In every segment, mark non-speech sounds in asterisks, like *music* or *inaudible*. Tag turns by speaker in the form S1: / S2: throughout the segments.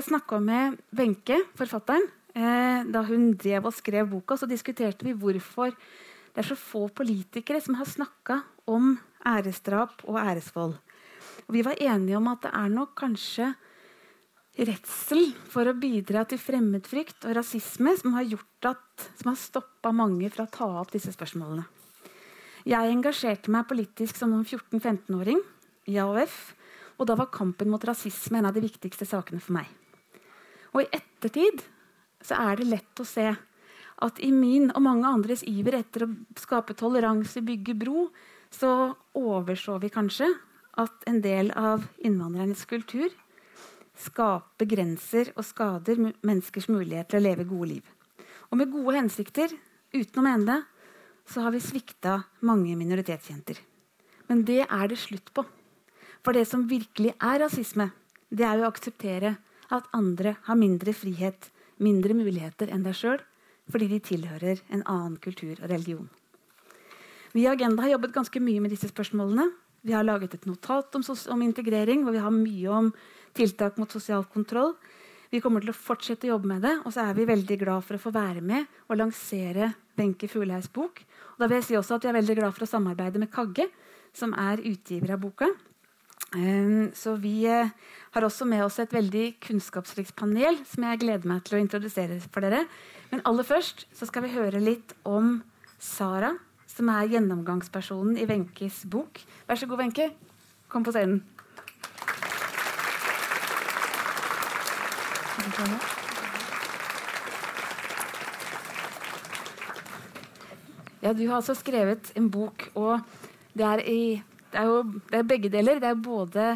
S1: jeg snakka med Wenche, forfatteren, eh, da hun drev og skrev boka, så diskuterte vi hvorfor det er så få politikere som har snakka om æresdrap og æresvold. Og vi var enige om at det er nok kanskje redsel for å bidra til fremmedfrykt og rasisme som har, at, som har stoppa mange fra å ta opp disse spørsmålene. Jeg engasjerte meg politisk som 14-15-åring i AUF. Og da var kampen mot rasisme en av de viktigste sakene for meg. Og i ettertid så er det lett å se at i min og mange andres iver etter å skape toleranse, bygge bro, så overså vi kanskje at en del av innvandrernes kultur skaper grenser og skader menneskers mulighet til å leve gode liv. Og med gode hensikter, uten å mene det, så har vi svikta mange minoritetsjenter. Men det er det slutt på. For det som virkelig er rasisme, det er å akseptere at andre har mindre frihet, mindre muligheter enn deg sjøl, fordi de tilhører en annen kultur og religion. Vi i Agenda har jobbet ganske mye med disse spørsmålene. Vi har laget et notat om, om integrering, hvor vi har mye om tiltak mot sosial kontroll. Vi kommer til å fortsette å jobbe med det, og så er vi veldig glad for å få være med og lansere Wenche Fugleheims bok. Og da vil jeg si også at Vi er veldig glad for å samarbeide med Kagge, som er utgiver av boka. Ehm, så vi eh, har også med oss et veldig kunnskapsrikt panel som jeg gleder meg til å introdusere for dere. Men aller først så skal vi høre litt om Sara, som er gjennomgangspersonen i Wenches bok. Vær så god, Wenche. Kom på scenen. Ja, du har altså skrevet en bok, og det er i det er jo det er begge deler. Det er, både,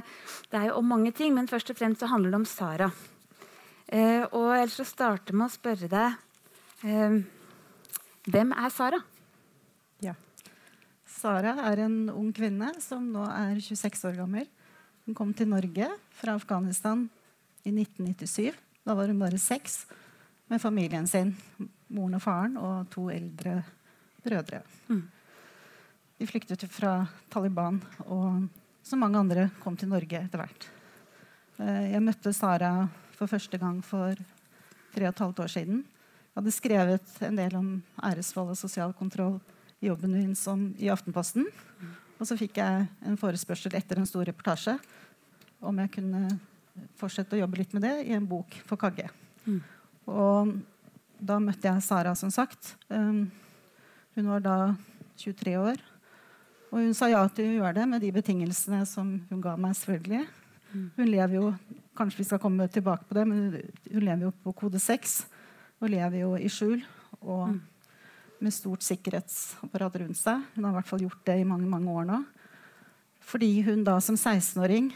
S1: det er jo om mange ting, men først og fremst så handler det om Sara. Eh, og jeg vil starte med å spørre deg eh, Hvem er Sara?
S2: Ja. Sara er en ung kvinne som nå er 26 år gammel. Hun kom til Norge fra Afghanistan i 1997. Da var hun bare seks med familien sin. Moren og faren og to eldre brødre. Mm. De flyktet fra Taliban, og som mange andre kom til Norge etter hvert. Eh, jeg møtte Sara for første gang for tre og et halvt år siden. Jeg hadde skrevet en del om æresvold og sosial kontroll i jobben min som i Aftenposten. Og så fikk jeg en forespørsel etter en stor reportasje om jeg kunne fortsette å jobbe litt med det i en bok for Kagge. Mm. Og da møtte jeg Sara, som sagt. Um, hun var da 23 år. Og hun sa ja til å gjøre det med de betingelsene som hun ga meg. selvfølgelig. Mm. Hun lever jo kanskje vi skal komme tilbake på det, men hun lever jo på kode 6 og lever jo i skjul. og mm. med stort sikkerhetsapparat rundt seg. Hun har i hvert fall gjort det i mange mange år nå. Fordi hun da som 16-åring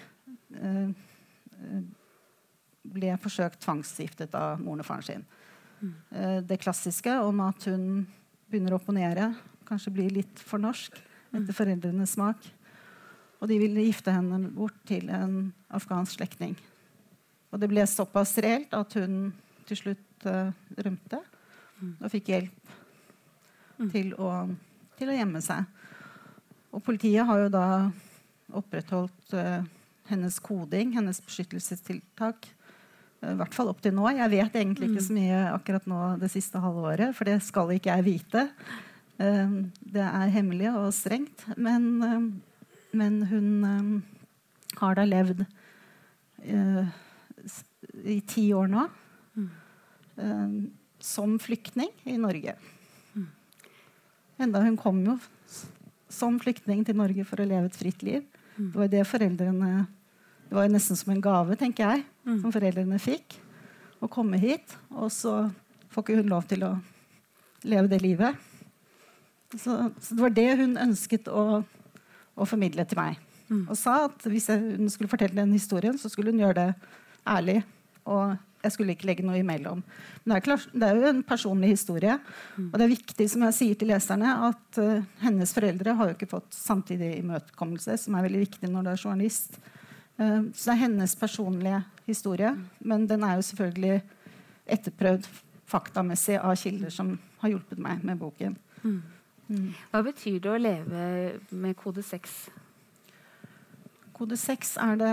S2: eh, ble forsøkt tvangsgiftet av moren og faren sin. Mm. Eh, det klassiske om at hun begynner å opponere, kanskje blir litt for norsk etter foreldrenes smak. Og de ville gifte henne bort til en afghansk slektning. Og det ble såpass reelt at hun til slutt uh, rømte og fikk hjelp til å, til å, gjemme seg. Og politiet har jo da opprettholdt uh, hennes koding, hennes beskyttelsestiltak. Uh, I hvert fall opp til nå. Jeg vet egentlig ikke så mye akkurat nå det siste halve året, for det skal ikke jeg vite. Ehm, det er hemmelig og strengt, men, ehm, men hun ehm, har da levd eh, i ti år nå mm. som flyktning i Norge. Mm. Enda hun kom jo som flyktning til Norge for å leve et fritt liv. Mm. Det var det foreldrene det var nesten som en gave, tenker jeg, mm. som foreldrene fikk. Å komme hit. Og så får ikke hun lov til å leve det livet. Så, så, det var det hun ønsket å, å formidle til meg. Mm. Og sa at hvis jeg, hun skulle fortelle den historien, så skulle hun gjøre det ærlig. Og jeg skulle ikke legge noe imellom. Men det er, klart, det er jo en personlig historie. Mm. Og det er viktig som jeg sier til leserne, at uh, hennes foreldre har jo ikke fått samtidig imøtekommelse, som er veldig viktig når du er journalist. Uh, så det er hennes personlige historie. Men den er jo selvfølgelig etterprøvd faktamessig av kilder som har hjulpet meg med boken. Mm.
S1: Mm. Hva betyr det å leve med kode 6?
S2: Kode 6 er det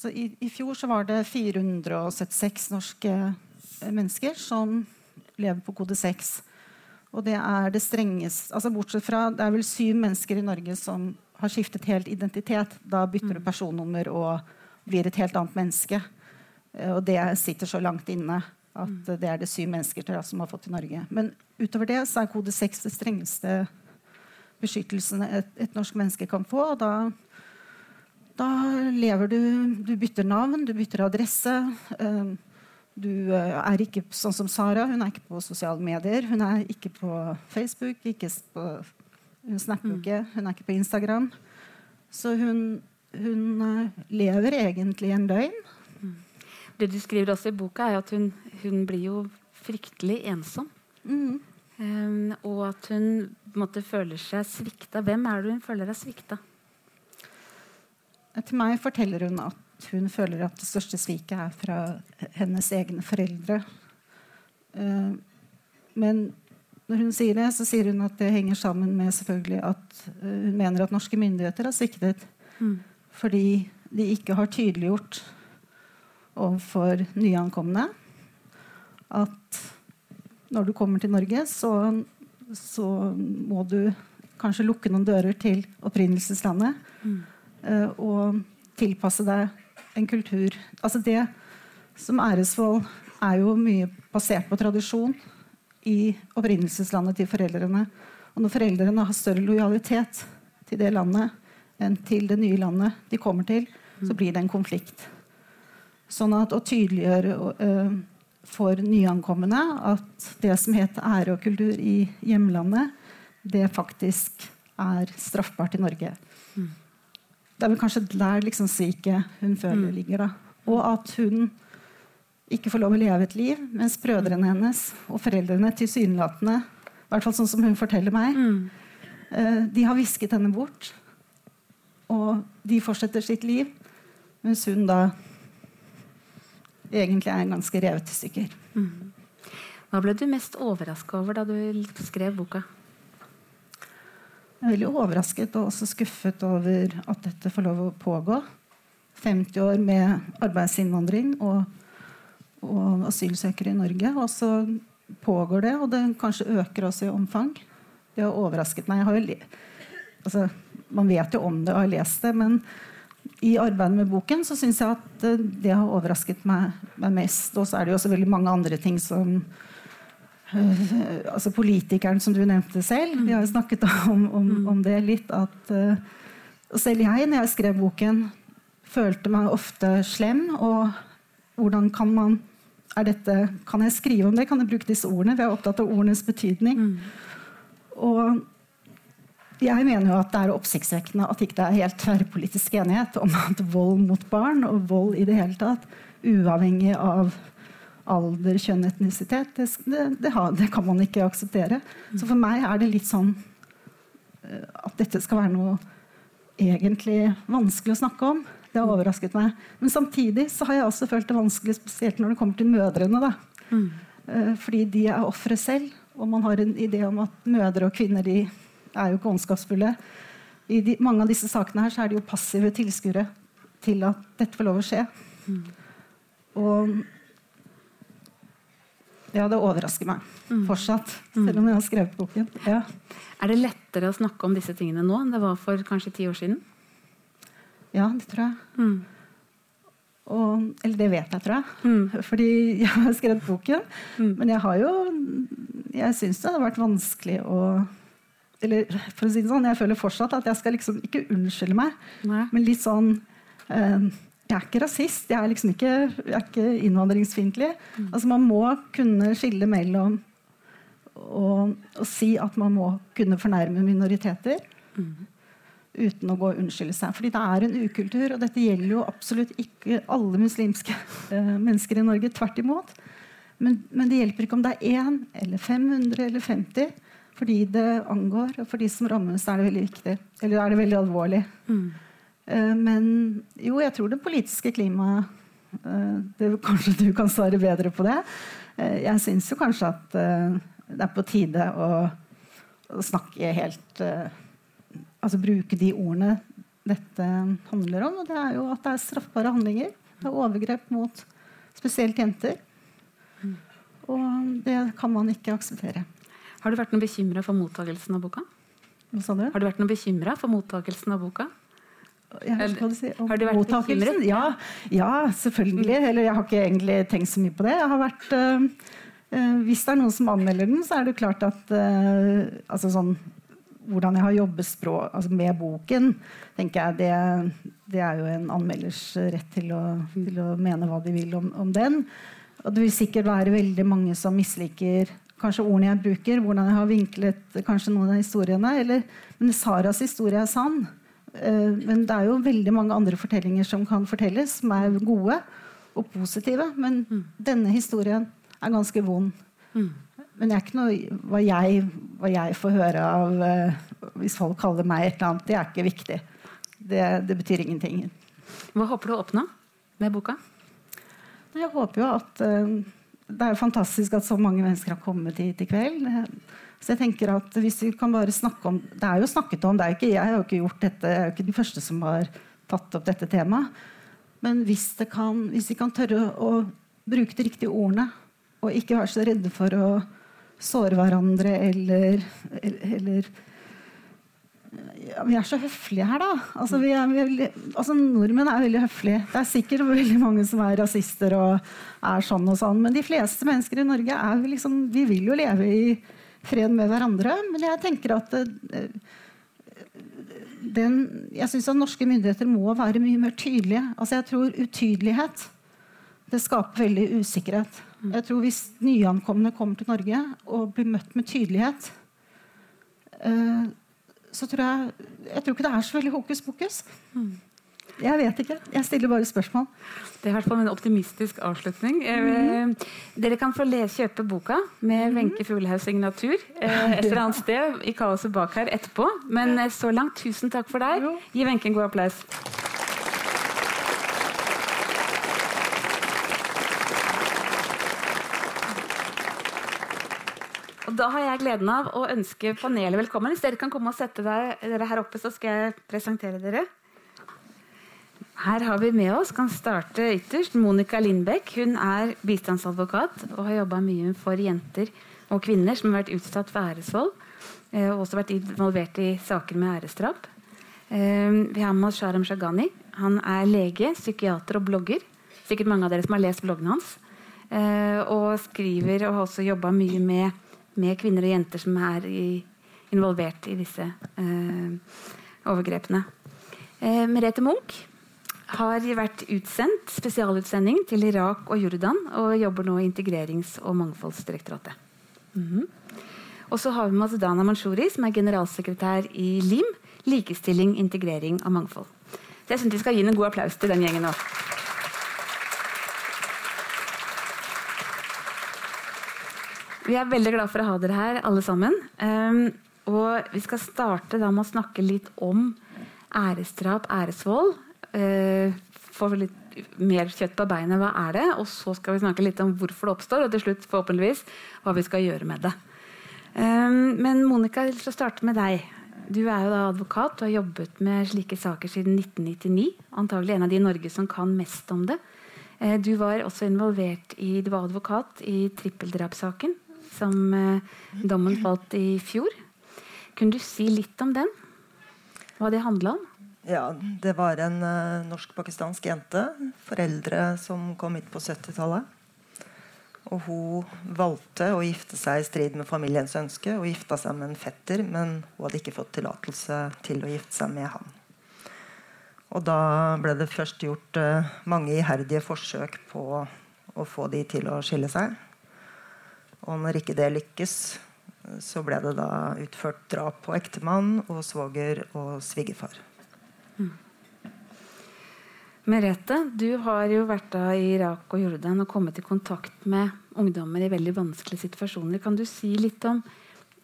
S2: Så i, I fjor så var det 476 norske eh, mennesker som lever på kode 6. Og det er det strengeste altså Bortsett fra det er vel syv mennesker i Norge som har skiftet helt identitet. Da bytter du personnummer og blir et helt annet menneske. Eh, og det sitter så langt inne at det er det syv mennesker til som har fått i Norge. Men utover det så er kode 6 det strengeste beskyttelsen et, et norsk menneske kan få. Og da, da lever du Du bytter navn, du bytter adresse. Uh, du uh, er ikke sånn som Sara. Hun er ikke på sosiale medier. Hun er ikke på Facebook. Ikke på, hun snapper ikke. Hun er ikke på Instagram. Så hun, hun uh, lever egentlig en løgn.
S1: Det du skriver også i boka, er at hun, hun blir jo fryktelig ensom. Mm. Um, og at hun måtte, føler seg svikta. Hvem er det hun føler er svikta?
S2: Til meg forteller hun at hun føler at det største sviket er fra hennes egne foreldre. Uh, men når hun sier det, så sier hun at det henger sammen med selvfølgelig at uh, hun mener at norske myndigheter har sviktet. Mm. Fordi de ikke har tydeliggjort overfor nyankomne at når du kommer til Norge, så, så, må du kanskje lukke noen dører til opprinnelseslandet. Mm. Og tilpasse deg en kultur. Altså det som æresvold er jo mye basert på tradisjon i opprinnelseslandet til foreldrene. Og når foreldrene har større lojalitet til det landet enn til det nye landet de kommer til, så blir det en konflikt. Sånn at å tydeliggjøre uh, for nyankomne at det som heter ære og kultur i hjemlandet, det faktisk er straffbart i Norge. Mm. Det er vel kanskje der liksom sviket hun føler mm. ligger. da. Og at hun ikke får lov å leve et liv, mens brødrene hennes og foreldrene tilsynelatende i hvert fall sånn som hun forteller meg, mm. uh, de har visket henne bort. Og de fortsetter sitt liv, mens hun da egentlig er ganske revet i stykker. Mm.
S1: Hva ble du mest overraska over da du skrev boka?
S2: Jeg er veldig overrasket og også skuffet over at dette får lov å pågå. 50 år med arbeidsinnvandring og, og asylsøkere i Norge. Og så pågår det, og det kanskje øker også i omfang. Det har overrasket meg. Altså, man vet jo om det og har lest det, men i arbeidet med boken så syns jeg at eh, det har overrasket meg, mest. Og så er det jo også veldig mange andre ting som uh, altså Politikeren som du nevnte selv. Vi har jo snakket *laughs* om, om, mm. om det litt. At uh, selv jeg, når jeg skrev boken, følte meg ofte slem. Og hvordan kan man er dette, Kan jeg skrive om det? Kan jeg bruke disse ordene? Vi er opptatt av ordenes betydning. Mm. Og jeg mener jo at det er oppsiktsvekkende at ikke det er helt tverrpolitisk enighet om at vold mot barn og vold i det hele tatt, uavhengig av alder, kjønn, etnisitet, det, det, det, det, kan man ikke akseptere. Så for meg er det litt sånn eh, at dette skal være noe egentlig vanskelig å snakke om. Det har overrasket meg. Men samtidig så har jeg også følt det vanskelig, spesielt når det kommer til mødrene. da. Mm. Eh, fordi de er ofre selv, og man har en idé om at mødre og kvinner de er jo ikke ondskapsfulle. I de, mange av disse sakene her så er de jo passive tilskuere til at dette får lov å skje. Mm. Og ja, det overrasker meg mm. fortsatt, selv om jeg har skrevet boken. Ja.
S1: Er det lettere å snakke om disse tingene nå enn det var for kanskje ti år siden?
S2: Ja, det tror jeg. Mm. Og, eller det vet jeg, tror jeg. Mm. *laughs* Fordi jeg har skrevet boken. Mm. Men jeg har jo Jeg syns det hadde vært vanskelig å eller for å si det sånn, Jeg føler fortsatt at jeg skal liksom ikke unnskylde meg, Nei. men litt sånn eh, Jeg er ikke rasist. Jeg er liksom ikke, jeg er ikke innvandringsfiendtlig. Mm. Altså, man må kunne skille mellom å si at man må kunne fornærme minoriteter. Mm. Uten å gå og unnskylde seg. Fordi det er en ukultur, og dette gjelder jo absolutt ikke alle muslimske eh, mennesker i Norge. Tvert imot. Men, men, det hjelper ikke om det er én eller 500 eller 50 for de det angår, og for de som rammes, er det veldig viktig. Eller er det veldig alvorlig. Mm. Uh, men jo, jeg tror det politiske klimaet det, Kanskje du kan svare bedre på det. Uh, jeg syns jo kanskje at det er på tide å, å snakke helt Altså bruke de ordene dette handler om. Og det er jo at det er straffbare handlinger. Det er overgrep mot spesielt jenter. Og det kan man ikke akseptere.
S1: Har du vært noe bekymra for mottakelsen av boka?
S2: Hva sa du?
S1: Har du vært noe bekymra for mottakelsen av boka?
S2: Jeg vet du sier. Om
S1: Har du vært
S2: mottakelsen?
S1: bekymret?
S2: Ja, ja, selvfølgelig. Eller jeg har ikke egentlig tenkt så mye på det. Jeg har vært, øh, hvis det er noen som anmelder den, så er det klart at øh, altså sånn, Hvordan jeg har jobbet språk, altså med boken, tenker jeg det, det er jo en anmelders rett til å, til å mene hva de vil om, om den. Og det vil sikkert være veldig mange som misliker kanskje ordene jeg bruker, hvordan jeg har vinklet kanskje noen av historiene. Eller, men Saras historie er sann. Eh, men det er jo veldig mange andre fortellinger som kan fortelles, som er gode og positive. Men denne historien er ganske vond. Men det er ikke noe hva jeg, hva jeg får høre av eh, Hvis folk kaller meg et eller annet, det er ikke viktig. Det, det betyr ingenting.
S1: Hva håper du å oppnå med boka?
S2: Jeg håper jo at eh, Det er jo fantastisk at så mange mennesker har kommet hit i kveld. Så jeg tenker at hvis vi kan bare snakke om Det er jo snakket om, jo ikke, jeg har jo ikke gjort dette, jeg er jo ikke den første som har tatt opp dette temaet. Men hvis, kan, hvis vi kan tørre å bruke de riktige ordene, og ikke være så redde for å såre hverandre eller, eller ja, Vi er så høflige her, da. Altså, vi er, veldig, altså, nordmenn er veldig høflige. Det er sikkert veldig mange som er rasister og er sånn og sånn, men de fleste mennesker i Norge er liksom, vi vil jo leve i fred med hverandre. Men jeg tenker at eh, den, jeg syns at norske myndigheter må være mye mer tydelige. Altså, jeg tror utydelighet det skaper veldig usikkerhet. Jeg tror Hvis nyankomne kommer til Norge og blir møtt med tydelighet, eh, så tror jeg Jeg tror ikke det er så veldig hokus pokus. Jeg vet ikke. Jeg stiller bare spørsmål.
S1: Det er i hvert fall en optimistisk avslutning. Eh, dere kan få kjøpe boka med Wenche Fuglehaus signatur eh, et eller annet sted i kaoset bak her etterpå. Men eh, så langt, tusen takk for deg. Gi Wenche en god applaus. Da har jeg gleden av å ønske panelet velkommen. Hvis dere kan komme og sette dere, her oppe, så skal jeg presentere dere. Her har vi med oss, kan starte ytterst, Monica Lindbekk. Hun er bistandsadvokat og har jobba mye for jenter og kvinner som har vært utsatt for æresvold. eh, Og også vært involvert i saker med æresdrap. Eh, Vi har med oss Sharam Shagani. Han er lege, psykiater og blogger. Sikkert mange av dere som har lest bloggen hans. Eh, Og skriver og har også jobba mye med, med kvinner og jenter som er i, involvert i disse eh, overgrepene. Eh, Merete Munch har vært utsendt spesialutsending til Irak og Jordan og jobber nå i Integrerings- og mangfoldsdirektoratet. Mhm. Og så har vi med oss Manshuri, som er generalsekretær i LIM. Likestilling, integrering og mangfold. Så jeg synes Vi skal gi en god applaus til den gjengen nå. Vi er veldig glad for å ha dere her, alle sammen. Um, og vi skal starte da med å snakke litt om æresdrap, æresvold. Uh, få litt mer kjøtt på beinet. Hva er det? Og så skal vi snakke litt om hvorfor det oppstår, og til slutt forhåpentligvis hva vi skal gjøre med det. Um, men Monica, jeg vil starte med deg. Du er jo da advokat og har jobbet med slike saker siden 1999. Antagelig en av de i Norge som kan mest om det. Eh, Du var også involvert i, du var advokat i trippeldrapssaken, som eh, dommen falt i fjor. Kunne du si litt om den? Hva det handla om?
S3: Ja, det var en eh, norsk-pakistansk jente. Foreldre som kom hit på 70-tallet. Og hun valgte å gifte seg i strid med familiens ønske og gifta seg med en fetter, men hun hadde ikke fått tillatelse til å gifte seg med han. Og da ble det først gjort eh, mange iherdige forsøk på å få de til å skille seg. Og når ikke det lykkes, så ble det da utført drap på ektemann og svoger og svigerfar.
S1: Merete, du har jo vært da i Irak og Jordan og kommet i kontakt med ungdommer i veldig vanskelige situasjoner. Kan du si litt om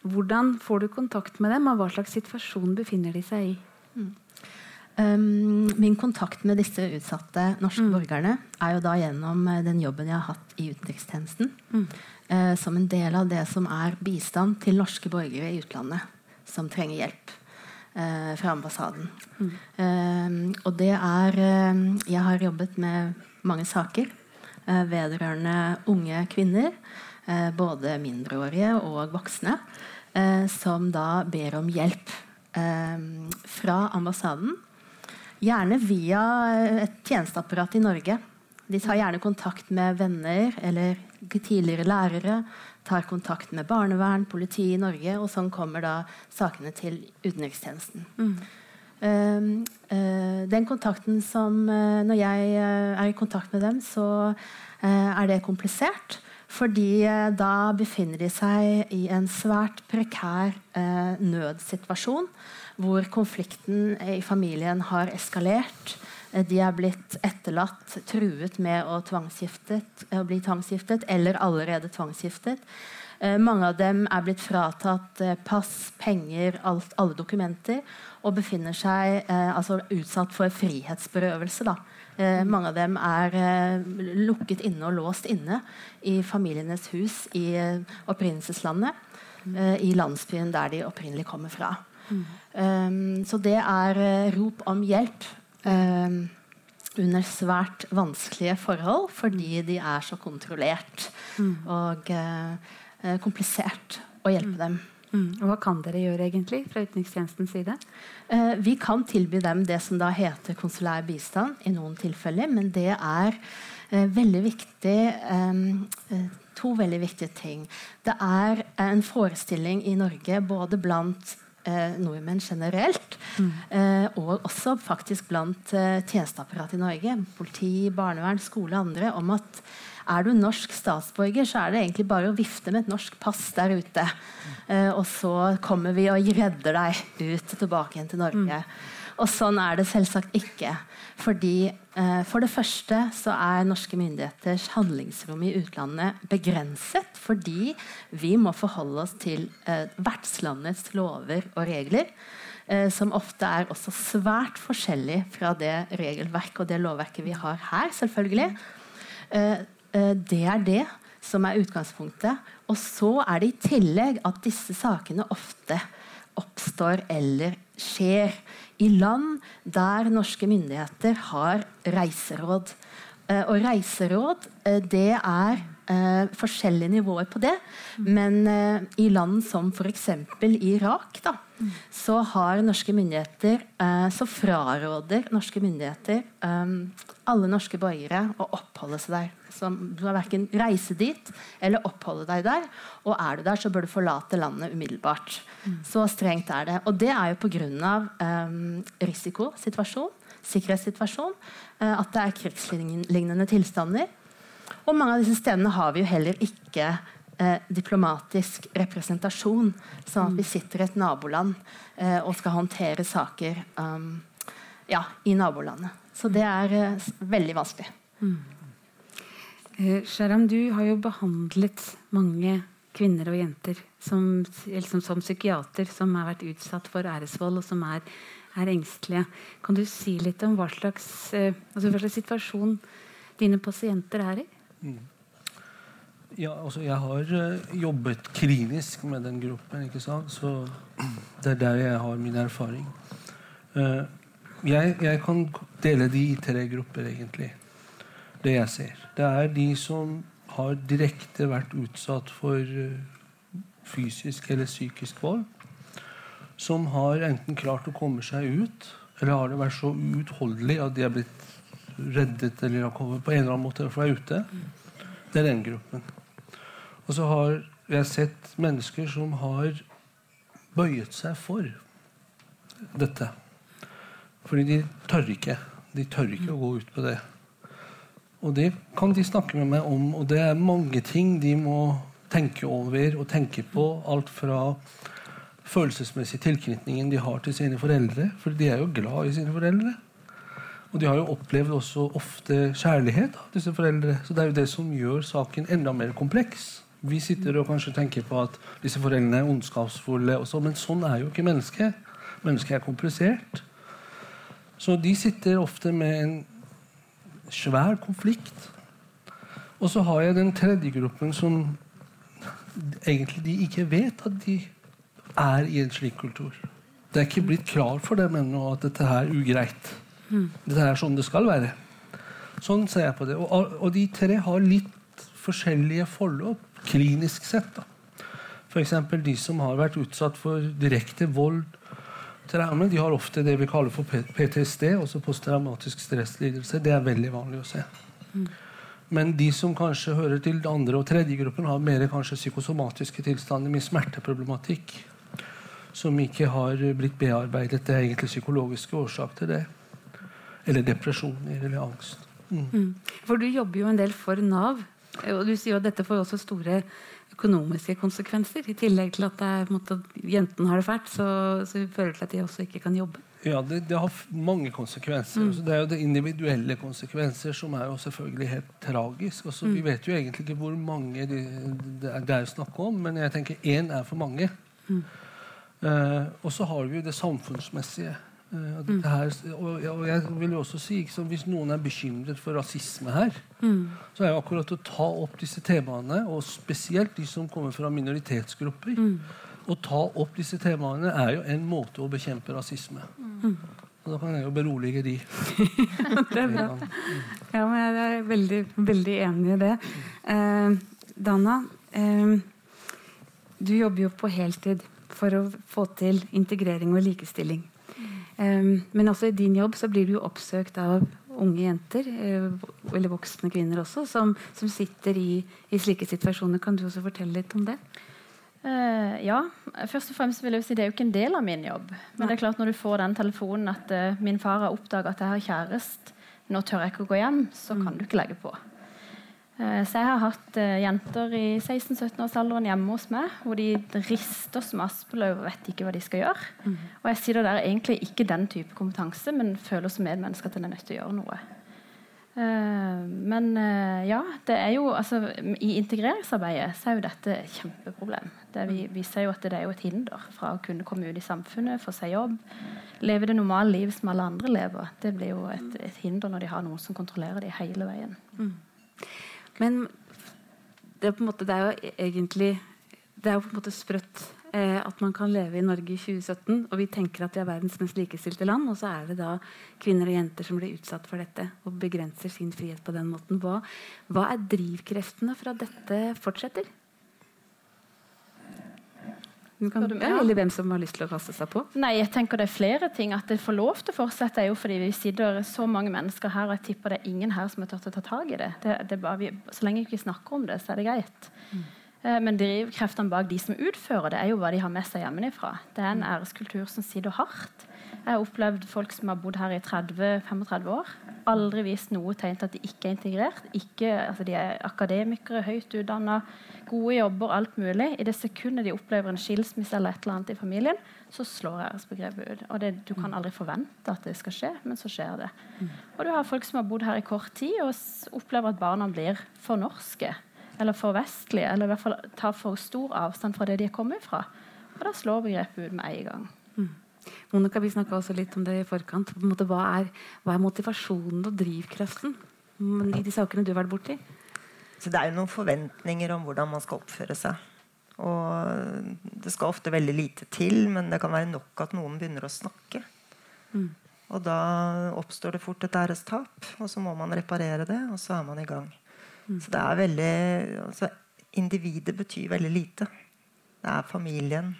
S1: hvordan får du kontakt med dem, og hva slags situasjon befinner de seg i?
S4: Um, min kontakt med disse utsatte norske borgerne er jo da gjennom eh, den jobben jeg har hatt i utenrikstjenesten. eh, som en del av det som er bistand til norske borgere i utlandet som trenger hjelp. uh, fra ambassaden. Mm. Uh, og det er Jeg har jobbet med mange saker vedrørende unge kvinner. Både mindreårige og voksne. som da ber om hjelp fra ambassaden. Gjerne via et tjenesteapparat i Norge. De tar gjerne kontakt med venner eller tidligere lærere tar kontakt med barnevern, politi i Norge, og sånn kommer da sakene til utenrikstjenesten. Mm. Uh, uh, den kontakten som uh, Når jeg er i kontakt med dem, så er det komplisert. Fordi da befinner de seg i en svært prekær nødsituasjon. Hvor konflikten i familien har eskalert. De er blitt etterlatt, truet med å, å bli tvangsgiftet eller allerede tvangsgiftet. Eh, mange av dem er blitt fratatt eh, pass, penger, alt, alle dokumenter og befinner seg eh, altså utsatt for frihetsberøvelse. Da. Eh, mange av dem er eh, lukket inne og låst inne i familienes hus i eh, opprinnelseslandet. I landsbyen der de opprinnelig kommer fra. Um, så det er rop om hjelp eh, under svært vanskelige forhold fordi de er så kontrollert og eh, komplisert å hjelpe mm. dem.
S1: Mm. Hva kan dere gjøre egentlig fra utenrikstjenestens side?
S4: Eh, vi kan tilby dem det som da heter konsulær bistand i noen tilfeller. Men det er eh, veldig viktig eh, To veldig viktige ting. Det er en forestilling i Norge både blant nordmenn generelt, mm. eh, og også faktisk blant tjenesteapparatet i Norge, politi, barnevern, skole og andre, om at er du norsk statsborger, så er det egentlig bare å vifte med et norsk pass der ute. Eh, og så kommer vi og redder deg ut tilbake igjen til Norge. Mm. Og sånn er det selvsagt ikke. Fordi eh, For det første så er norske myndigheters handlingsrom i utlandet begrenset fordi vi må forholde oss til eh, vertslandets lover og regler. Eh, som ofte er også svært forskjellig fra det regelverket og det lovverket vi har her. selvfølgelig. Eh, det er det som er utgangspunktet. Og så er det i tillegg at disse sakene ofte oppstår eller skjer i land der norske myndigheter har reiseråd. Eh, og reiseråd eh, det er forskjellige nivåer på det. Men i land som f.eks. Irak da, så har norske myndigheter så fraråder norske myndigheter alle norske borgere å oppholde seg der. Så du har verken reise dit eller oppholde deg der. Og er du der, så bør du forlate landet umiddelbart. Mm. Så strengt er det. Og det er jo pga. Um, risikosituasjon, sikkerhetssituasjon, at det er krigslignende tilstander. Og mange av disse stedene har vi jo heller ikke eh, diplomatisk representasjon. Sånn at vi sitter i et naboland eh, og skal håndtere saker um, ja, i nabolandet. Så det er eh, veldig vanskelig. Mm.
S1: Eh, Sharam, du har jo behandlet mange kvinner og jenter som, liksom, som psykiater som har vært utsatt for æresvold, og som er, er engstelige. Kan du si litt om hva slags, eh, altså hva slags situasjon dine pasienter er i? Mm.
S5: Ja, altså jeg har uh, jobbet klinisk med den gruppen, ikke sant? så det er der jeg har min erfaring. Uh, jeg, jeg, kan dele de i tre grupper, egentlig. Det jeg ser. Det er de som har direkte vært utsatt for uh, fysisk eller psykisk vold. Som har enten klart å komme seg ut, eller har det vært så uutholdelig at de er blitt reddet eller har kommet på en eller annen måte fra ute. Det er den gruppen. Og så har jeg sett mennesker som har bøyet seg for dette. Fordi de tør ikke. De tør ikke å gå ut på det. Og det kan de snakke med meg om, og det er mange ting de må tenke over og tenke på. Alt fra følelsesmessig tilknytningen de har til sine foreldre. For de er jo glad i sine foreldre. Og de har jo opplevd også ofte kjærlighet av disse foreldre. Så det er jo det som gjør saken enda mer kompleks. Vi sitter og kanskje tenker på at disse foreldrene er ondskapsfulle, så, men sånn er jo ikke mennesket. Mennesket er komplisert. Så de sitter ofte med en svær konflikt. Og så har jeg den tredje gruppen som egentlig de ikke vet at de er i en slik kultur. Det er ikke blitt klart for dem ennå at dette her er ugreit. Dette er sånn det skal være. Sånn ser jeg på det. Og, og de tre har litt forskjellige forløp, klinisk sett. da. F.eks. de som har vært utsatt for direkte vold, traume, de har ofte det vi kaller for PTSD, også posttraumatisk stresslidelse. Det er veldig vanlig å se. Men de som kanskje hører til andre og tredje gruppen, har mer kanskje psykosomatiske tilstander med smerteproblematikk som ikke har blitt bearbeidet. Det er egentlig psykologiske årsaker til det. Eller depresjoner eller angst. Mm.
S1: Mm. For du jobber jo en del for Nav, og du sier at dette får også store økonomiske konsekvenser. I tillegg til at, måte, jentene har det fælt, så, så fører det til at de også ikke kan jobbe.
S5: Ja, det, det har mange konsekvenser. Mm. Altså, det er jo det individuelle konsekvenser som er jo selvfølgelig helt tragisk. Også, mm. Vi vet jo egentlig ikke hvor mange det, det, er, det er snakk om, men jeg tenker én er for mange. Mm. Uh, og så har vi jo det samfunnsmessige. Uh, her, og, og, jeg vil jo også si så Hvis noen er bekymret for rasisme her, mm. så er jo akkurat å ta opp disse temaene, og spesielt de som kommer fra minoritetsgrupper mm. Å ta opp disse temaene er jo en måte å bekjempe rasisme. Mm. Og da kan jeg jo berolige de. *laughs*
S1: det er bra. Ja, men jeg er veldig, veldig enig i det. Uh, Dana, uh, du jobber jo på heltid for å få til integrering og likestilling. Um, men også i din jobb så blir du jo oppsøkt av unge jenter, uh, eller voksne kvinner også, som, som sitter i, i, slike situasjoner. Kan du også fortelle litt om det?
S6: Uh, ja. Først og fremst vil jeg si Det er jo ikke en del av min jobb. Men det er klart når du får den telefonen at uh, min far har oppdaga at jeg har kjæreste, nå tør jeg ikke å gå hjem, så kan mm. du ikke legge på. Eh, så jeg har hatt uh, jenter i 16-17-årsalderen hjemme hos meg hvor de rister som aspeløv og vet ikke hva de skal gjøre. Mm. Og jeg sitter der egentlig ikke den type kompetanse, men føler som medmenneske at en er nødt til å gjøre noe. Uh, men ja, det er jo altså, I integreringsarbeidet så er jo dette et kjempeproblem. Det vi, vi ser jo at det er jo et hinder fra å kunne komme ut i samfunnet, få seg jobb, leve det normale livet som alle andre lever. Det blir jo et, et hinder når de har noen som kontrollerer dem hele veien. Mm.
S1: Men det er, måte, det er, jo egentlig Det er jo på en måte sprøtt eh, at man kan leve i Norge i 2017, og vi tenker at vi er verdens mest likestilte land, og så er det da kvinner og jenter som blir utsatt for dette og begrenser sin frihet på den måten. Hva, hva er drivkreftene for at dette fortsetter? Kan, ja, eller hvem som har lyst til å kaste seg på?
S6: Nei, jeg tenker Det er flere ting. At det får lov til å fortsette, er jo fordi vi sitter så mange mennesker her, og jeg tipper det er ingen her som har turt å ta tak i det. det, det vi, så lenge vi ikke snakker om det, så er det greit. Mm. Eh, men drivkreftene bak de som utfører det, er jo hva de har med seg hjemmefra. Det er en æreskultur som sitter hardt. Jeg har opplevd folk som har bodd her i 30-35 år. Aldri vist noe tegn til at de ikke er integrert. Ikke, altså de er akademikere, høyt utdanna gode jobber, alt mulig. I det sekundet de opplever en skilsmisse eller et eller annet i familien, så slår æresbegrepet ut. Og det, Du kan aldri forvente at det skal skje, men så skjer det. Og du har folk som har bodd her i kort tid og opplever at barna blir for norske eller for vestlige, eller i hvert fall tar for stor avstand fra det de er kommet fra. Og da slår begrepet ut med en gang.
S1: Monica, Vi snakka også litt om det i forkant. Måte, hva, er, hva, er, motivasjonen og drivkraften i de sakene du har vært borti?
S3: Så det er jo noen forventninger om hvordan man skal oppføre seg. Og det skal ofte veldig lite til, men det kan være nok at noen begynner å snakke. Mm. Og da oppstår det fort et ærestap, og så må man reparere det, og så er man i gang. Mm. Så det er veldig altså, Individet betyr veldig lite. Det er familien,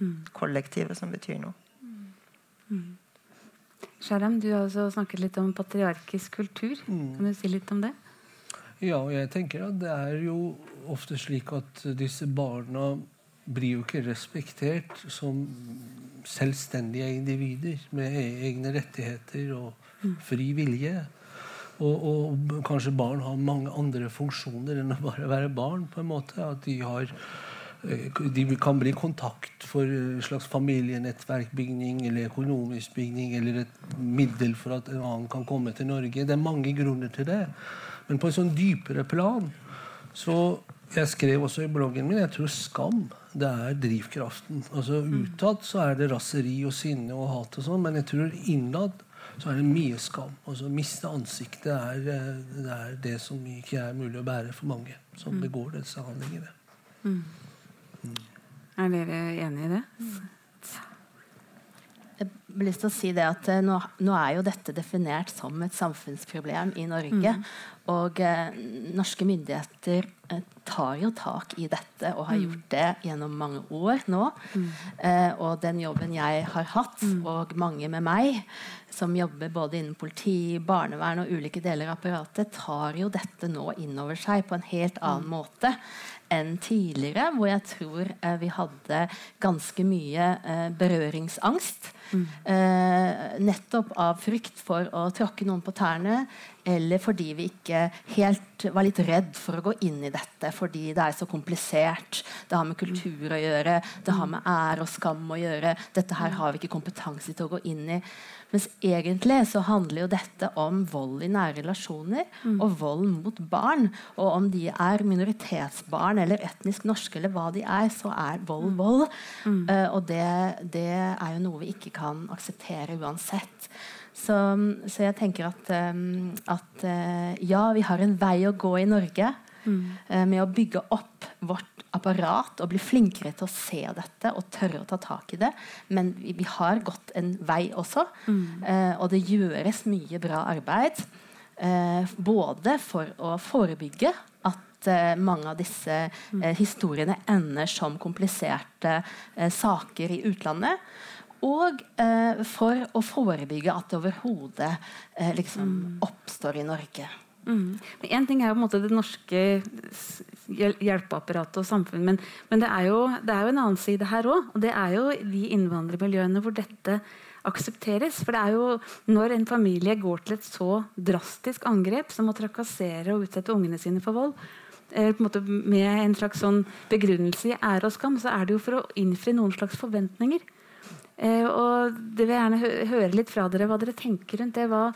S3: mm. kollektivet, som betyr noe.
S1: Mm. Sharam, du har også snakket litt om patriarkisk kultur. Mm. Kan du si litt om det?
S5: Ja, og jeg tenker at det er jo ofte slik at disse barna blir jo ikke respektert som selvstendige individer med e-, egne rettigheter og mm. fri vilje. Og, og, kanskje barn har mange andre funksjoner enn å bare være barn. på en måte, At de, har, de kan bli kontakt for en slags familienettverkbygning eller økonomisk bygning eller et middel for at en annen kan komme til Norge. Det er mange grunner til det. Men på en sånn dypere plan så Jeg skrev også i bloggen min jeg tror skam det er drivkraften. Altså Utad så er det raseri og sinne og hat, og sånn, men jeg tror innad så er det mye skam. Altså Miste ansiktet er eh, det, er det som ikke er mulig å bære for mange som mm. begår disse handlingene. Mm.
S1: Er dere enig i det?
S4: jeg har lyst til å si det at eh, nå, nå, er jo dette definert som et samfunnsproblem i Norge. Mm. Og eh, norske myndigheter eh, tar jo tak i dette og har mm. gjort det gjennom mange år nå. Mm. Eh, og den jobben jeg har hatt, mm. og mange med meg, som jobber både innen politi, barnevern og ulike deler av apparatet, tar jo dette nå inn over seg på en helt annen mm. måte enn tidligere, hvor jeg tror eh, vi hadde ganske mye eh, berøringsangst. Mm. Eh, nettopp av frykt for å tråkke noen på tærne, eller fordi vi ikke helt var litt redd for å gå inn i dette fordi det er så komplisert. Det har med kultur å gjøre, det har med ære og skam å gjøre. Dette her har vi ikke kompetanse til å gå inn i. Mens egentlig så handler jo dette om vold i nære relasjoner mm. og vold mot barn. Og om de er minoritetsbarn eller etnisk norske eller hva de er, så er vold vold. Mm. Uh, og det, det, er jo noe vi ikke kan akseptere uansett. Så, så jeg tenker at, at uh, ja, vi har en vei å gå i Norge mm. uh, med å bygge opp vårt apparat og bli flinkere til å se dette og tørre å ta tak i det. Men vi, vi har gått en vei også. Mm. Eh, og det gjøres mye bra arbeid. Eh, både for å forebygge at eh, mange av disse mm. eh, historiene ender som kompliserte eh, saker i utlandet. Og eh, for å forebygge at det overhodet liksom mm. oppstår i Norge.
S1: Mm. En ting er jo på en måte det norske hjelpeapparatet og samfunnet, men, men det, er jo, det, er jo, en annen side her òg. Og det er jo de innvandrermiljøene hvor dette aksepteres. For det er jo når en familie går til et så drastisk angrep som å trakassere og utsette ungene sine for vold, eh, på en måte med en slags sånn begrunnelse i ære og skam, så er det jo for å innfri noen slags forventninger. Eh, og det vil jeg gjerne høre litt fra dere hva dere tenker rundt det. Hva,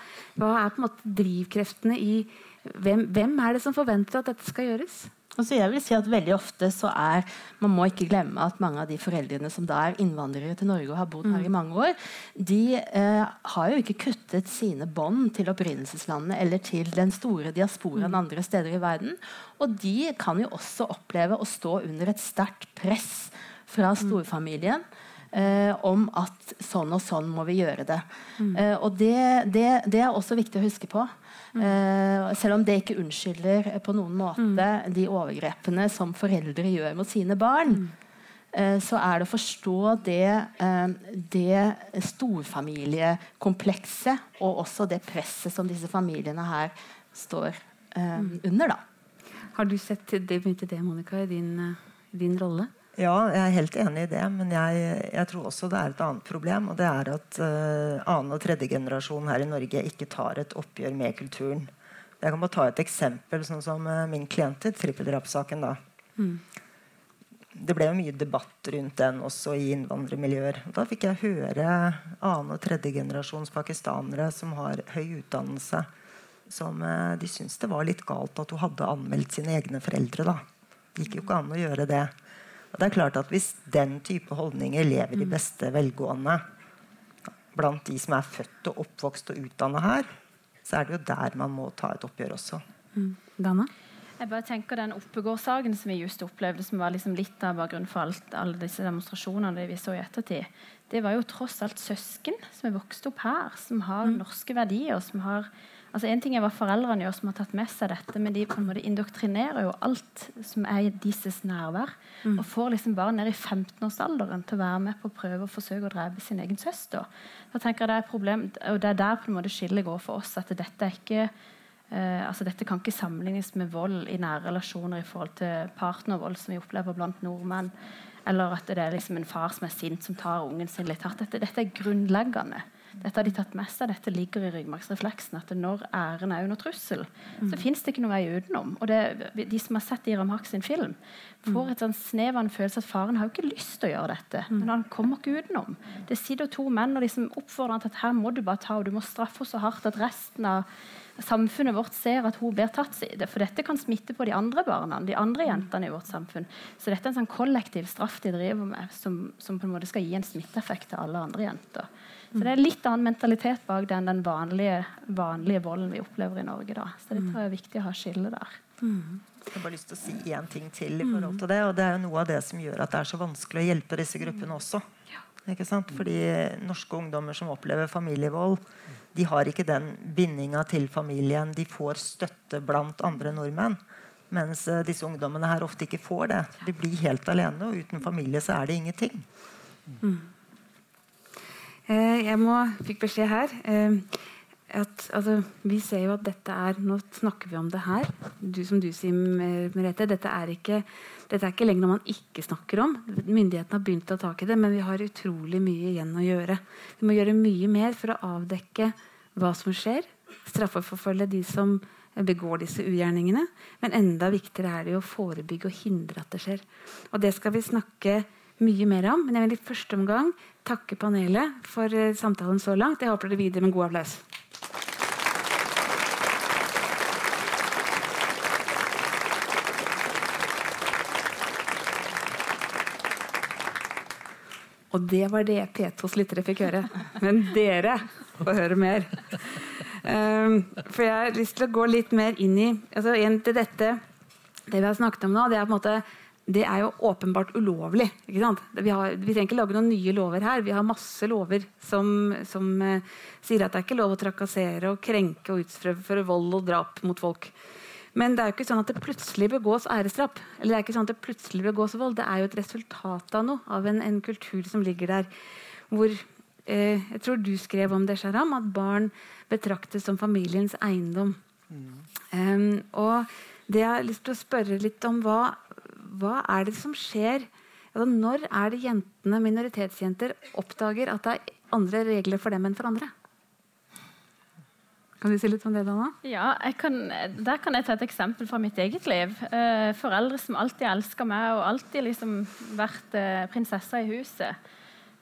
S1: hva er på en måte drivkreftene i hvem, hvem, er det som forventer at dette skal gjøres?
S4: Altså jeg vil si at veldig ofte så er, Man må ikke glemme at mange av de foreldrene som da er innvandrere til Norge og har bodd mm. her i mange år, de eh, har jo ikke kuttet sine bånd til opprinnelseslandet eller til den store diasporaen mm. andre steder i verden. Og de kan jo også oppleve å stå under et sterkt press fra mm. storfamilien. Mm eh, om at sånn og sånn må vi gjøre det. Mm. Eh, og det, det, det, er også viktig å huske på. Mm. Eh, selv om det ikke unnskylder på noen måte mm. de overgrepene som foreldre gjør mot sine barn. Eh, så er det å forstå det, eh, det storfamiliekomplekset og også det presset som disse familiene her står eh, mm. under. Da.
S1: Har du sett det, det Monica, i din, din rolle?
S3: Ja, jeg er helt enig i det. Men jeg, jeg, tror også det er et annet problem. Og det er at uh, annen og tredje generasjon her i Norge ikke tar et oppgjør med kulturen. Jeg kan bare ta et eksempel, sånn som uh, min klient i trippeldrapssaken. Mm. Det ble jo mye debatt rundt den også i innvandrermiljøer. Da fikk jeg høre annen og tredje generasjons pakistanere som har høy utdannelse, som uh, de syntes det var litt galt at hun hadde anmeldt sine egne foreldre. da. Det gikk jo ikke an å gjøre det. Og det er klart at Hvis den type holdninger lever i mm. beste velgående blant de som er født og oppvokst og utdanna her, så er det jo der man må ta et oppgjør også.
S1: Mm. Dana?
S6: Jeg bare tenker Den Oppegård-saken som vi just opplevde, som var liksom litt av bakgrunnen for alt, alle disse demonstrasjonene vi så i ettertid, det var jo tross alt søsken som er vokst opp her, som har mm. norske verdier, som har Altså En ting er hva foreldrene gjør som har tatt med seg dette, men de på en måte indoktrinerer jo alt som er i deres nærvær. Mm. Og får liksom barn ned i 15-årsalderen til å være med på å prøve å forsøke å drepe sin egen søster. Da tenker jeg Det er et problem, og det er der på en måte skillet går for oss. at dette er ikke Uh, altså dette kan ikke sammenlignes med vold i nære relasjoner i forhold til partnervold, som vi opplever blant nordmenn. Eller at det er liksom en far som er sint, som tar ungen sin litt hardt. Dette, dette er grunnleggende. Dette har de tatt med seg. Dette ligger i ryggmargsrefleksen. At når æren er under trussel, mm. så fins det ikke noen vei utenom. Og det, De som har sett Iram Haq sin film, får et sånn snev av en følelse at faren har jo ikke lyst til å gjøre dette. Mm. Men han kommer ikke utenom. Det sitter to menn og liksom oppfordrer han til at her må du bare ta, og du må straffe henne så hardt at resten av samfunnet vårt ser at hun blir tatt. For dette kan smitte på de andre barna, de andre jentene i vårt samfunn. Så dette er en sånn kollektiv straff de driver med, som, som på en måte skal gi en smitteeffekt til alle andre jenter. Så det er litt annen mentalitet bak den, den vanlige, vanlige, volden vi opplever i Norge. Da. Så det tror jeg er viktig å ha skille der.
S3: Mm. Jeg har bare lyst til å si én ting til. i forhold til det, og det er jo Noe av det som gjør at det er så vanskelig å hjelpe disse gruppene også. Ikke sant? Fordi norske ungdommer som opplever familievold, de har ikke den bindinga til familien. De får støtte blant andre nordmenn. Mens eh, disse ungdommene her ofte ikke får det. De blir helt alene, og uten familie så er det ingenting. Mm.
S1: Eh, jeg må, fikk beskjed her eh, at altså, Vi ser jo at dette er Nå snakker vi om det her. Du, som du sier, Merete. Dette er, ikke, dette er ikke lenger noe man ikke snakker om. Myndighetene har begynt å ta tak i det, men vi har utrolig mye igjen å gjøre. Vi må gjøre mye mer for å avdekke hva som skjer. Straffeforfølge de som begår disse ugjerningene. Men enda viktigere er det å forebygge og hindre at det skjer. Og det skal vi snakke mye mer om. Men jeg vil i første omgang takke panelet for eh, samtalen så langt. Jeg håper dere videre med god applaus. Og det var det P2s lyttere fikk høre. Men dere får høre mer. Um, for jeg har lyst til å gå litt mer inn i altså dette Det vi har snakket om nå, det er på en måte det er jo åpenbart ulovlig. Vi, har, vi, trenger ikke lage noen nye lover her. Vi har masse lover som, som eh, sier at det er ikke lov å trakassere og krenke og utføre vold og drap mot folk. Men det er jo ikke sånn at det plutselig begås æresdrap. Eller det er ikke sånn at det plutselig begås vold. Det er jo et resultat av noe, av en, en kultur som ligger der. Hvor eh, Jeg tror du skrev om det, Sharam, at barn betraktes som familiens eiendom. Mm. Um, og det jeg har lyst til å spørre litt om, hva, hva er det som skjer altså, Når er det jentene, minoritetsjenter, oppdager at det er andre regler for dem enn for andre? Kan du si litt om det, Dana?
S6: Ja, kan, Der kan jeg ta et eksempel fra mitt eget liv. Eh, foreldre som alltid elska meg og alltid liksom vært eh, prinsessa i huset.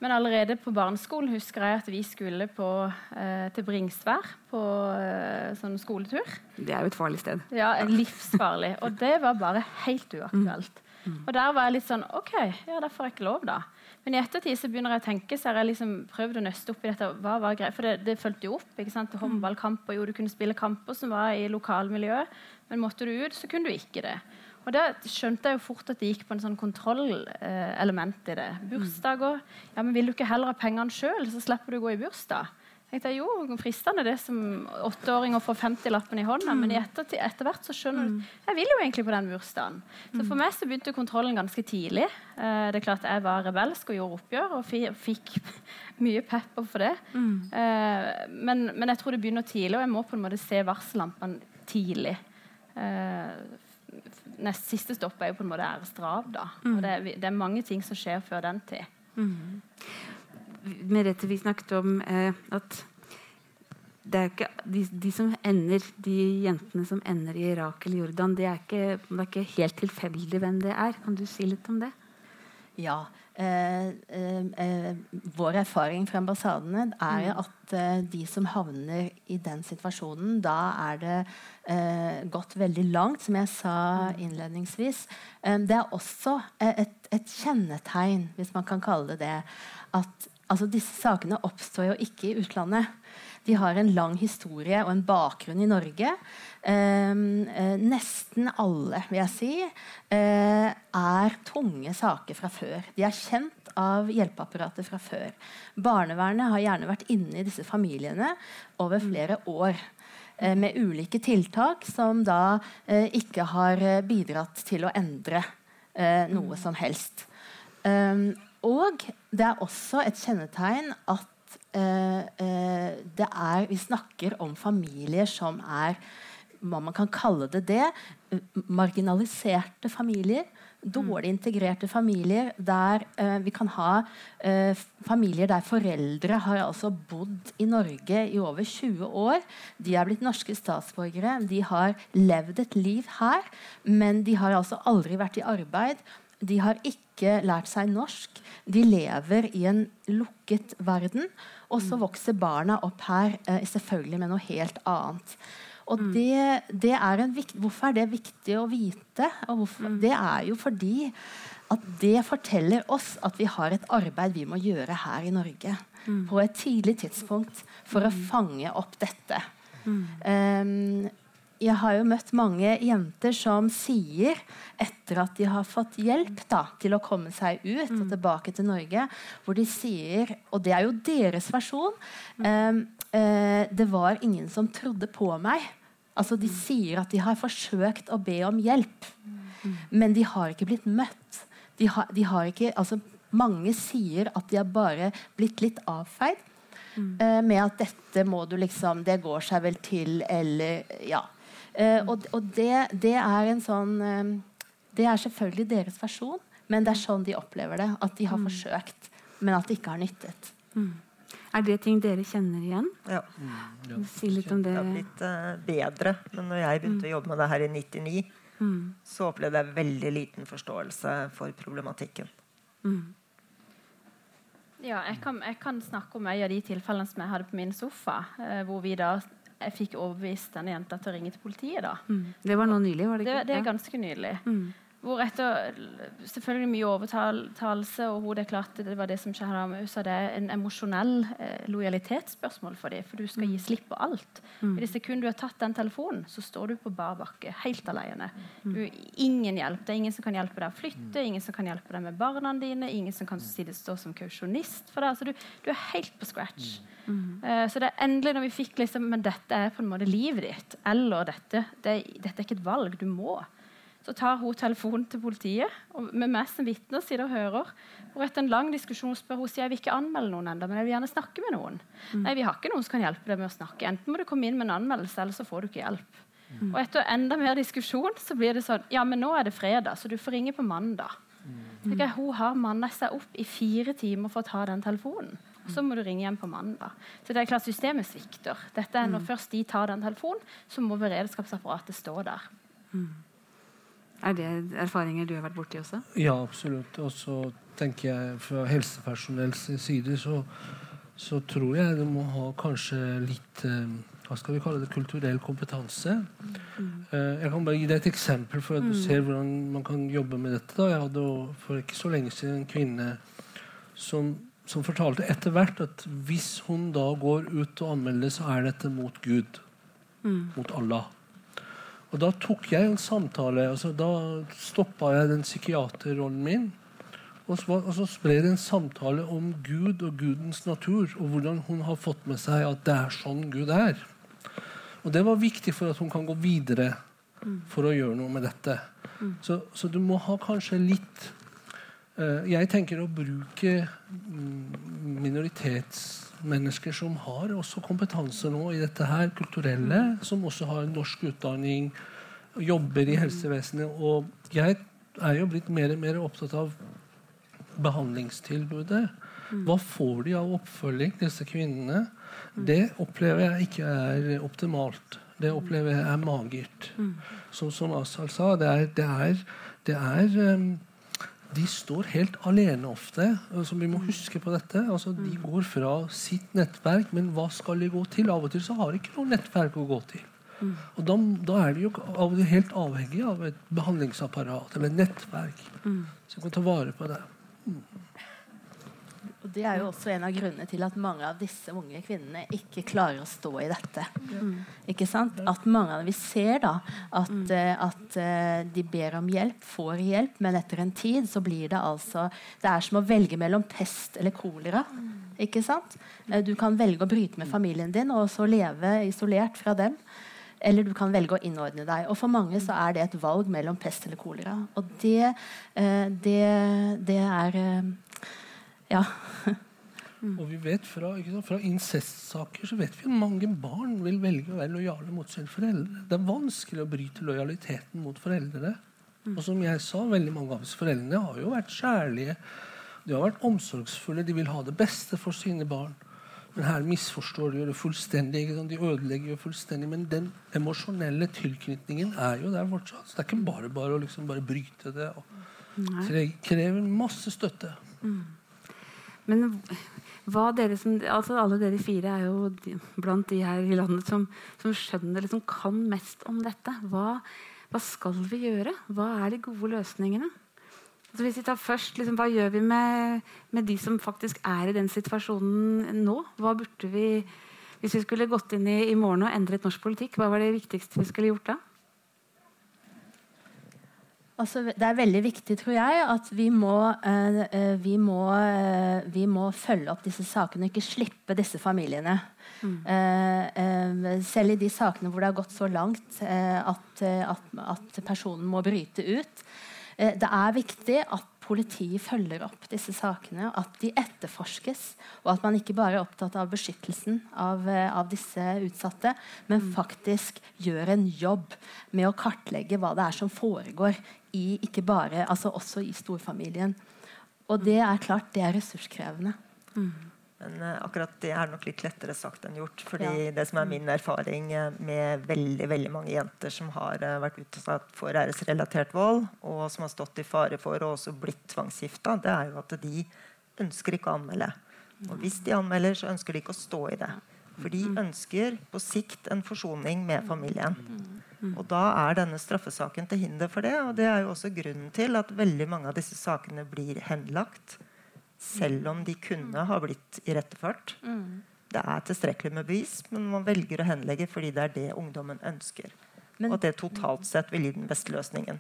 S6: Men allerede på barneskolen husker jeg at vi skulle på, eh, til Bringsvær på eh, sånn skoletur.
S1: Det er jo et farlig sted.
S6: Ja, livsfarlig. Og det var bare helt uaktuelt. Mm. Og der var jeg litt sånn OK, ja, da får jeg ikke lov, da. Men i ettertid så begynner jeg å tenke, så har jeg liksom prøvd å nøste opp i dette. hva var greit, For det, det fulgte jo opp. ikke sant, Håndballkamper, jo, Du kunne spille kamper som var i lokalmiljøet, men måtte du ut, så kunne du ikke det. Og Da skjønte jeg jo fort at det gikk på en sånn kontrollelement i det. Bursdager. Ja, men Vil du ikke heller ha pengene sjøl, så slipper du å gå i bursdag? Jeg tenkte, jo, fristende det som åtteåring å få 50-lappen i hånda, mm. men etter, etter, hvert så skjønner du mm. Jeg vil jo egentlig på den bursdagen. Så for mm. meg så begynte kontrollen ganske tidlig. Eh, det er klart Jeg var rebelsk og gjorde oppgjør og fikk *laughs* mye pepper for det. Mm. Eh, men, men, jeg tror det begynner tidlig, og jeg må på en måte se varsellampene tidlig. Eh, nest siste stopp er jo på en måte æresdrap. da. Mm. Og det, det, er mange ting som skjer før den tid. Mm.
S1: Merete, vi snakket om eh, at det er ikke, de, de, som ender, de jentene som ender i Irak eller Jordan, det er ikke, det er ikke helt tilfeldig hvem det er. Kan du si litt om det?
S4: Ja. Eh, eh, eh vår erfaring fra ambassadene er mm. at de som havner i den situasjonen, da er det eh, gått veldig langt, som jeg sa mm. innledningsvis. det er også et, et kjennetegn, hvis man kan kalle det det, at altså Disse sakene oppstår jo ikke i utlandet. De har en lang historie og en bakgrunn i Norge. Eh, eh, nesten alle, vil jeg si, eh, er tunge saker fra før. De er kjent av hjelpeapparatet fra før. Barnevernet har gjerne vært inne i disse familiene over flere år. Eh, med ulike tiltak som da eh, ikke har bidratt til å endre eh, noe som helst. Um, og det er også et kjennetegn at eh, eh, det er Vi snakker om familier som er hva man kan kalle det det marginaliserte familier. Dårlig integrerte familier der eh, vi kan ha eh, familier der foreldre har altså bodd i Norge i over 20 år. De er blitt norske statsborgere. De har levd et liv her, men de har altså aldri vært i arbeid. De har ikke lært seg norsk. De lever i en lukket verden. Og så mm. vokser barna opp her eh, selvfølgelig med noe helt annet. Og mm. det, det er vikt, hvorfor er det viktig å vite? Hvorfor, mm. det er jo fordi at det forteller oss at vi har et arbeid vi må gjøre her i Norge. På et tidlig tidspunkt for å fange opp dette. Um, jeg har jo møtt mange jenter som sier, etter at de har fått hjelp da, til å komme seg ut og tilbake til Norge, hvor de sier, og det er jo deres versjon eh, eh, Det var ingen som trodde på meg. Altså De sier at de har forsøkt å be om hjelp, men de har ikke blitt møtt. De har, de har ikke, altså Mange sier at de har bare blitt litt avfeid. Mm. med at dette må du liksom Det går seg vel til, eller Ja. Eh, og og det, det er en sånn eh, Det er selvfølgelig deres versjon, men det er sånn de opplever det. At de har forsøkt, men at det ikke har nyttet.
S1: Er det ting dere kjenner igjen?
S3: Ja.
S1: Si litt om det.
S3: Det har blitt uh, bedre. Men når jeg begynte å jobbe med det her i 99,
S1: Mm.
S3: så opplevde jeg veldig liten forståelse for problematikken.
S1: Mm.
S6: Ja, jeg kan, jeg kan snakke om en av de tilfellene som jeg hadde på min sofa. Eh, hvor vi da jeg fikk overbevist denne jenta til å ringe til politiet. da.
S1: Mm. Det var nå nylig, var det
S6: Det,
S1: ikke?
S6: det er ganske nylig.
S1: Mm.
S6: Hvor etter selvfølgelig mye overtalelse, og hun det er klart det var det som skjedde med USA, det er en emosjonell eh, lojalitetsspørsmål for dem. For du skal gi slipp på alt. I det sekund du har tatt den telefonen, så står du på bar bakke, helt alene. Du, ingen hjelp. Det er ingen som kan hjelpe deg å flytte, ingen som kan hjelpe deg med barna dine, ingen som kan si det står som kausjonist for deg. Altså, du, du er helt på scratch. Uh, så det er endelig når vi fikk liksom Men dette er på en måte livet ditt. Eller dette. Det, dette er ikke et valg. Du må. Så tar hun telefonen til politiet og med meg som vitne og sitter og hører. Og etter en lang diskusjon spør hun sier jeg vil ikke anmelde noen enda, men jeg vil gjerne snakke med noen. Nei, vi har ikke noen som kan hjelpe deg med å snakke. Enten må du komme inn med en anmeldelse, eller så får du ikke hjelp. Og etter enda mer diskusjon så blir det sånn Ja, men nå er det fredag, så du får ringe på mandag. Tenker jeg, hun har manna seg opp i fire timer for å ta den telefonen. Og så må du ringe hjem på mandag. Så det er klart systemet svikter. Dette er Når først de tar den telefonen, så må beredskapsapparatet stå der.
S1: Er det erfaringer du har vært borti også?
S5: Ja, absolutt. Og så tenker jeg fra helsepersonells side så, så tror jeg du må ha kanskje litt eh, hva skal vi kalle det, kulturell kompetanse. Eh, jeg kan bare gi deg et eksempel for at du ser hvordan man kan jobbe med dette. Da. Jeg hadde for ikke så lenge siden en kvinne som, som fortalte etter hvert at hvis hun da går ut og anmelder, så er dette mot Gud. Mot Allah. Og da tok jeg en samtale. altså Da stoppa jeg den psykiaterrollen min. Og så, og så ble det en samtale om Gud og Gudens natur, og hvordan hun har fått med seg at det er sånn Gud er. Og det var viktig for at hun kan gå videre for å gjøre noe med dette. Så, så du må ha kanskje litt Jeg tenker å bruke mm, minoritetsmennesker som har også kompetanse nå i dette her, kulturelle, som også har norsk utdanning, jobber i helsevesenet. Og jeg er jo blitt mer og mer opptatt av behandlingstilbudet. Hva får de av oppfølging, disse kvinnene? Det opplever jeg ikke er optimalt. Det opplever jeg er magert. Som, som Asal sa, det er, det er, det er um, De står helt alene ofte. Altså, vi må huske på dette. Altså, de går fra sitt nettverk, men hva skal de gå til? Av og til så har de ikke noe nettverk å gå til. Og da, da er de jo av og til helt avhengig av et behandlingsapparat eller et nettverk som kan ta vare på det.
S4: Og Det er jo også en av grunnene til at mange av disse unge kvinnene ikke klarer å stå i dette. Ikke sant? At mange av Vi ser da at, eh, at eh, de ber om hjelp, får hjelp, men etter en tid så blir det altså Det er som å velge mellom pest eller kolera. Ikke sant? Eh, Du kan velge å bryte med familien din og så leve isolert fra dem. Eller du kan velge å innordne deg. Og For mange så er det et valg mellom pest eller kolera. Og det, det, det er eh, *laughs* Mm.
S5: Og vi vet fra, sant, fra incestsaker så vet vi at mange barn vil velge å være lojale mot sine foreldre. Det er vanskelig å bryte lojaliteten mot foreldre. Og som jeg sa, veldig mange av disse foreldrene har jo vært kjærlige. De har vært omsorgsfulle. De vil ha det beste for sine barn. Men her misforstår de jo det fullstendig. De ødelegger jo fullstendig. Men den emosjonelle tilknytningen er jo der fortsatt. Så det er ikke bare bare å liksom bare bryte det.
S1: Og,
S5: Så det krever masse støtte.
S1: Men hva dere som, altså alle dere fire er jo blant de her i landet som, som skjønner, liksom kan mest om dette. Hva, hva skal vi gjøre? Hva er de gode løsningene? Så hvis vi tar først, liksom, Hva gjør vi med, med de som faktisk er i den situasjonen nå? Hva burde vi Hvis vi skulle gått inn i, i morgen og endret norsk politikk, hva var det viktigste vi skulle gjort da?
S4: Altså, det er veldig viktig, tror jeg, at vi må, eh, eh vi, må, eh, vi må, følge opp disse sakene, ikke slippe disse familiene. Mm. Eh, eh selv i de sakene hvor det har gått så langt eh, at, at, at, personen må bryte ut. det er viktig at politiet følger opp disse sakene, at de etterforskes, og at man ikke bare er opptatt av beskyttelsen av, av disse utsatte, men mm. faktisk gjør en jobb med å kartlegge hva det er som foregår i ikke bare, altså også i storfamilien. Og det er klart det er ressurskrevende. Mm.
S3: Men uh, akkurat det er nok litt lettere sagt enn gjort. fordi ja. det som er min erfaring uh, med veldig veldig mange jenter som har uh, vært utsatt for æresrelatert vold, og som har stått i fare for og også blitt tvangsgifta, det er jo at de ønsker ikke å anmelde. Og hvis de anmelder, så ønsker de ikke å stå i det. For de ønsker på sikt en forsoning med familien. Og da er denne straffesaken til hinder for det. Og det er jo også grunnen til at veldig mange av disse sakene blir henlagt selv om de kunne ha blitt iretteført. Mm. Det er tilstrekkelig med bevis, men man velger å henlegge fordi det er det ungdommen ønsker. Men, og det totalt sett vil gi den beste løsningen.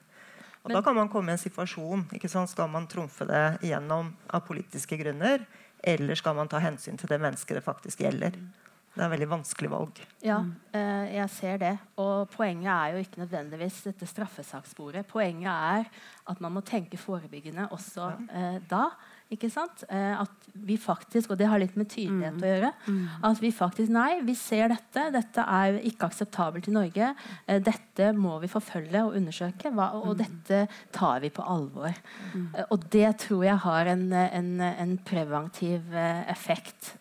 S3: Og men, Da kan man komme i en situasjon? Skal man trumfe det igjennom av politiske grunner, eller skal man ta hensyn til det mennesket det faktisk gjelder? Det er et veldig vanskelig valg.
S4: Ja, eh, jeg ser det. Og poenget er jo ikke nødvendigvis dette straffesakssporet. Poenget er at man må tenke forebyggende også eh, da. Ikke sant? Eh, at vi faktisk, og det har litt med tydelighet mm. å gjøre, mm. at vi faktisk Nei, vi ser dette. Dette er ikke akseptabelt i Norge. Eh, dette må vi forfølge og undersøke. Hva, og mm. dette tar vi på alvor. Mm. Eh, og det tror jeg har en, en, en preventiv eh, effekt.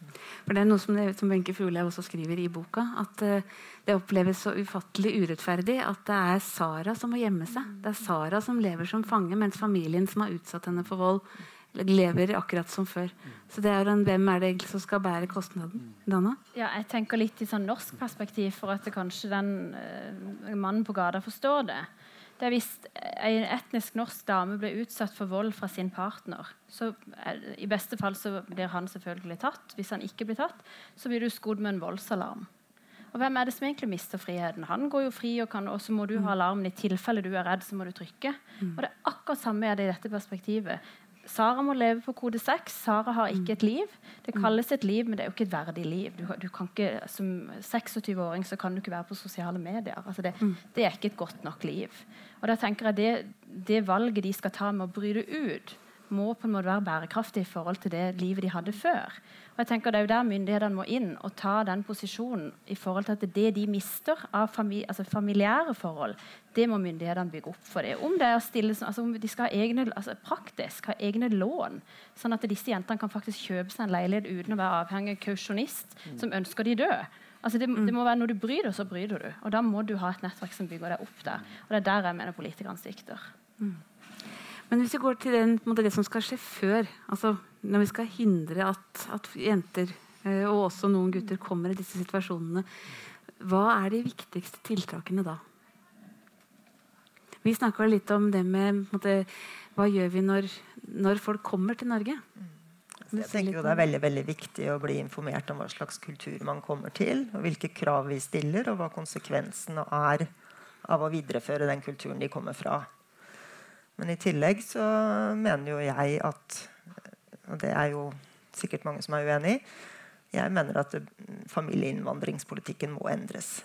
S1: For det er noe som, det, som Benke Fuglev også skriver i boka. At uh, det oppleves så ufattelig urettferdig at det er Sara som må gjemme seg. Det er Sara som lever som fange, mens familien som har utsatt henne for vold, lever akkurat som før. Så det er en, Hvem er det egentlig som skal bære kostnaden? Dana?
S6: Ja, jeg tenker litt i sånn norsk perspektiv, for at kanskje den uh, mannen på gata forstår det. Det er Hvis en etnisk norsk dame blir utsatt for vold fra sin partner, så er, i beste fall så blir han selvfølgelig tatt. Hvis han ikke blir tatt, så blir du skodd med en voldsalarm. Og hvem er det som egentlig mister friheten? Han går jo fri, og, kan, og så må du ha alarmen i tilfelle du er redd. så må du trykke. Mm. Og det er akkurat samme er det i dette perspektivet. Sara må leve på kode 6. Sara har ikke et liv. Det kalles et liv, men det er jo ikke et verdig liv. Du, du kan ikke, Som 26-åring så kan du ikke være på sosiale medier. Altså det, det, er ikke et godt nok liv. Og da tenker jeg det, det valget de skal ta med å bryte ut, må på en måte være bærekraftig i forhold til det livet de hadde før. Og jeg tenker Det er jo der myndighetene må inn og ta den posisjonen i forhold til at det de mister av famili altså familiære forhold, det må myndighetene bygge opp for det. Om det er å stille, altså om de skal ha egne, altså praktisk ha egne lån, sånn at disse jentene kan faktisk kjøpe seg en leilighet uten å være avhengig av kausjonist mm. som ønsker de død. Altså det, det, må være Når du bryr deg, så bryr du. Og da må du ha et nettverk som bygger deg opp der. Og det er der jeg mener politikerne svikter. Mm.
S1: Men hvis vi går til den, måte, det som skal skje før, altså når vi skal hindre at, at jenter eh, og også noen gutter kommer i disse situasjonene, hva er de viktigste tiltakene da? Vi snakka litt om det med måte, hva gjør vi når, når folk kommer til Norge?
S3: Jeg tenker jo Det er veldig veldig viktig å bli informert om hva slags kultur man kommer til, og hvilke krav vi stiller, og hva konsekvensene er av å videreføre den kulturen de kommer fra. Men i tillegg så mener jo jeg at Og det er jo sikkert mange som er uenig i. Jeg mener at familieinnvandringspolitikken må endres.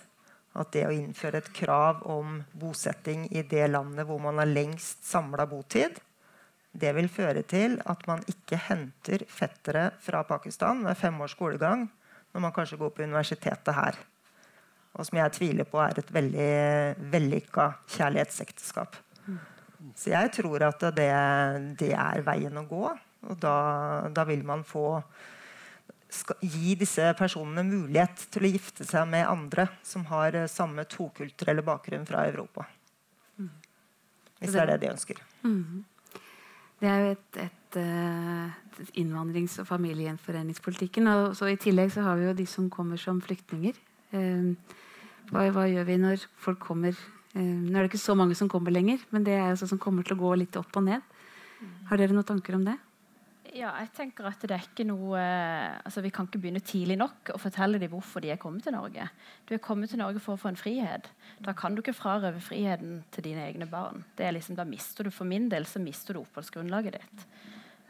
S3: At det å innføre et krav om bosetting i det landet hvor man har lengst samla botid, det vil føre til at man ikke henter fettere fra Pakistan med fem års skolegang når man kanskje går på universitetet her. Og som jeg tviler på er et veldig vellykka kjærlighetsekteskap. Så jeg tror at det, det er veien å gå. Og da, da vil man få gi disse personene mulighet til å gifte seg med andre som har samme tokulturelle bakgrunn fra Europa. Hvis det er det de ønsker. Mm.
S1: Det er jo et, et, et eh, innvandrings- og familiegjenforeningspolitikken. Og så I tillegg så har vi jo de som kommer som flyktninger. Eh, hva, hva, gjør vi når folk kommer Eh, nå er det ikke så mange som kommer lenger, men det er jo sånn som kommer til å gå litt opp og ned. Har dere noen tanker om det?
S6: Ja, jeg tenker at det er ikke noe altså Vi kan ikke begynne tidlig nok å fortelle dem hvorfor de er kommet til Norge. Du er kommet til Norge for å få en frihet. Da kan du ikke frarøve friheten til dine egne barn. Det er liksom, da mister du For min del så mister du oppholdsgrunnlaget ditt.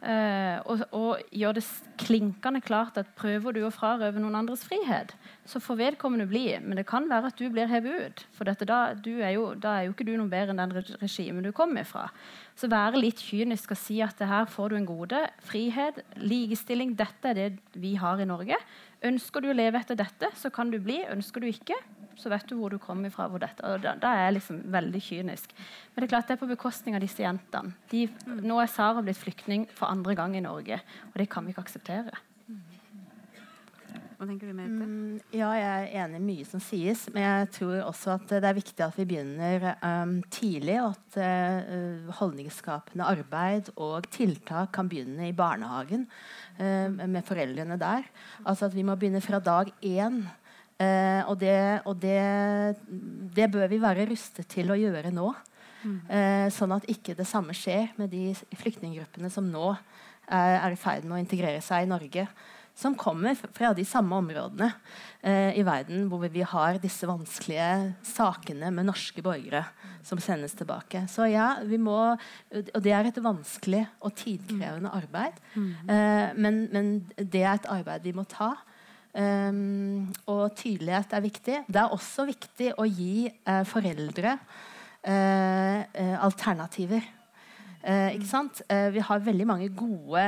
S6: Uh, og, og gjør det klinkende klart at prøver du å frarøve noen andres frihet, så får vedkommende bli. Men det kan være at du blir hevet ut. For dette, da, er jo, da, er jo, ikke du noe bedre enn den regimen du kom ifra. Så være litt kynisk og si at her får du en gode. Frihet, likestilling, dette er det vi har i Norge. Ønsker du å leve etter dette, så kan du bli. Ønsker du ikke, så vet du hvor du kommer fra. Hvor dette, og da, da, er jeg liksom veldig kynisk. Men det er klart det er på bekostning av disse jentene. De, nå er Sara blitt flyktning for andre gang i Norge, og det kan vi ikke akseptere.
S1: Hva tenker du, Merete? Mm,
S4: ja, jeg er enig i mye som sies. Men jeg tror også at det er viktig at vi begynner um, tidlig. Og at uh, holdningsskapende arbeid og tiltak kan begynne i barnehagen uh, med foreldrene der. Altså at vi må begynne fra dag én. Uh, og, det, og det, det, bør vi være rustet til å gjøre nå. Mm. sånn at ikke det samme skjer med de flyktninggruppene som nå er i ferd med å integrere seg i Norge som kommer fra de samme områdene eh, i verden hvor vi har disse vanskelige sakene med norske borgere som sendes tilbake. Så ja, vi må, Og det er et vanskelig og tidkrevende arbeid. Eh, men, men, det er et arbeid vi må ta. Um, og tydelighet er viktig. Det er også viktig å gi uh, foreldre uh, eh, alternativer. Ikke sant? Vi har veldig mange gode,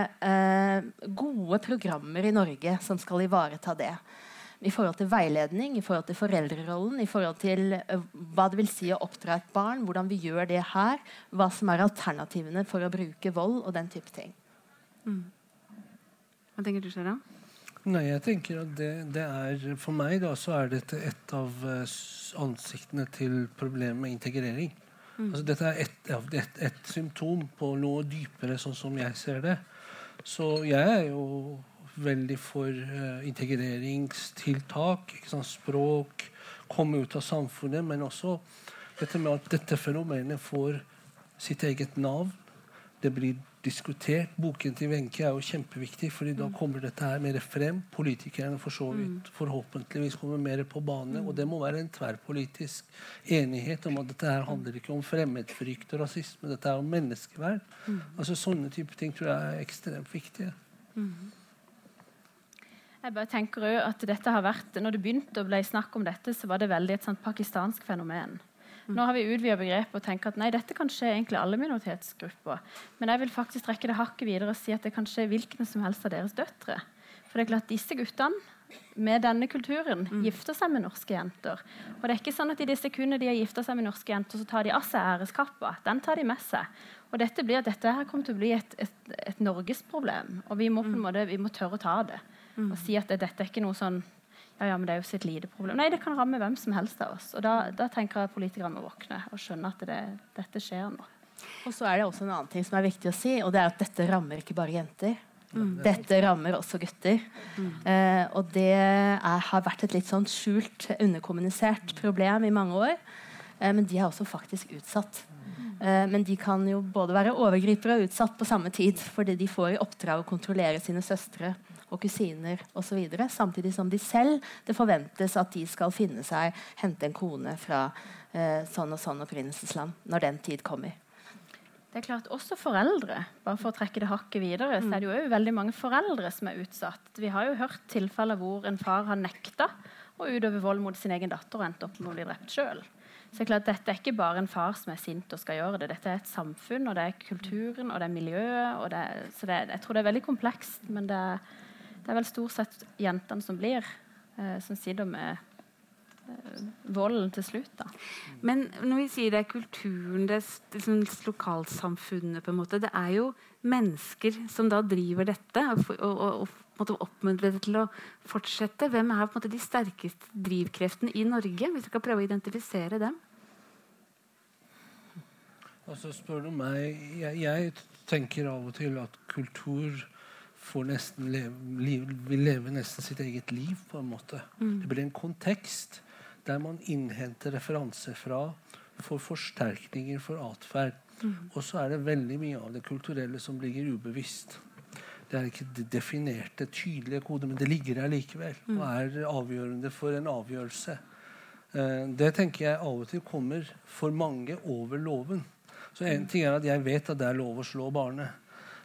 S4: gode programmer i Norge som skal ivareta det. I forhold til veiledning, i forhold til foreldrerollen, i forhold til uh, hva det vil si å oppdra et barn, hvordan vi gjør det her, hva som er alternativene for å bruke vold og den type ting. Mm.
S1: Hva tenker du, Shara?
S5: Nei, jeg tenker at det, det, er For meg da, så er dette et av ansiktene til problemet med integrering. Mm. Altså, dette er ett et, et, symptom på noe dypere, sånn som jeg ser det. Så jeg er jo veldig for uh, integreringstiltak. Språk, komme ut av samfunnet. Men også dette med at dette fenomenet får sitt eget navn. Det blir diskutert. Boken til Wenche er jo kjempeviktig, fordi da mm. kommer dette her mer frem. Politikerne for så vidt mm. forhåpentligvis kommer mer på bane. Og det må være en tverrpolitisk enighet om at dette her handler ikke om fremmedfrykt og rasisme. Dette er om menneskeverd. Mm. Altså Sånne type ting tror jeg er ekstremt viktige.
S6: Jeg bare tenker at dette har vært, når det begynte å bli snakk om dette, så var det veldig et sånt pakistansk fenomen. Nå har vi utvida begrepet og tenker at nei, dette kan skje egentlig alle minoritetsgrupper. Men jeg vil faktisk trekke det hakket videre og si at det kan skje hvilken som helst av deres døtre. For det er klart disse guttene med denne kulturen mm. gifter seg med norske jenter. Og det er ikke sånn at i det sekundet de har gifta seg med norske jenter, så tar de av seg æreskappa. Den tar de med seg. Og dette blir dette her kommer til å bli et, et, et norgesproblem. Og vi må på en mm. måte, vi må tørre å ta det. Mm. Og si at det, dette er ikke noe sånn ja, ja, men det er jo sitt lite problem. Nei, det kan ramme hvem som helst av oss. Og da, da tenker jeg politikere må våkne og skjønne at det, dette skjer nå.
S4: Og så er det også en annen ting som er viktig å si, og det er at dette rammer ikke bare jenter. Mm. Dette rammer også gutter. Mm. Eh, og det er, har vært et litt sånn skjult, underkommunisert problem i mange år. Eh, men de er også faktisk utsatt. Eh, men de kan jo både være overgripere og utsatt på samme tid, fordi de får i oppdrag å kontrollere sine søstre og kusiner osv. Samtidig som de selv det forventes at de skal finne seg, hente en kone fra eh, sånn og sånn opprinnelsesland når den tid kommer.
S6: Det er klart, Også foreldre. bare for å trekke det hakket videre, så er det jo veldig mange foreldre som er utsatt. Vi har jo hørt tilfeller hvor en far har nekta å utøve vold mot sin egen datter og endt opp med å bli drept sjøl. Så det er klart, Dette er ikke bare en far som er sint og skal gjøre det. Dette er et samfunn, og det er kulturen og det er miljøet. Og det, så det, jeg tror det er veldig komplekst. Men det, er det er vel stort sett jentene som blir, eh, som sitter med eh, volden til slutt. da.
S1: Men når vi sier det er kulturen, det er liksom lokalsamfunnet på en måte, Det er jo mennesker som da driver dette, og, og, og oppmuntrer det til å fortsette. Hvem er på en måte de sterkeste drivkreftene i Norge, hvis vi skal prøve å identifisere dem?
S5: Altså spør du meg, jeg, jeg tenker av og til at kultur leve, vil leve nesten sitt eget liv. på en måte. Mm. Det blir en kontekst der man innhenter referanser fra, får forsterkninger for atferd. Mm. Og så er det veldig mye av det kulturelle som ligger ubevisst. det er ikke de- definerte, tydelige koder, men det ligger der likevel og er avgjørende for en avgjørelse. Eh, det tenker jeg av og til kommer for mange over loven. Så en ting er at Jeg vet at det er lov å slå barnet.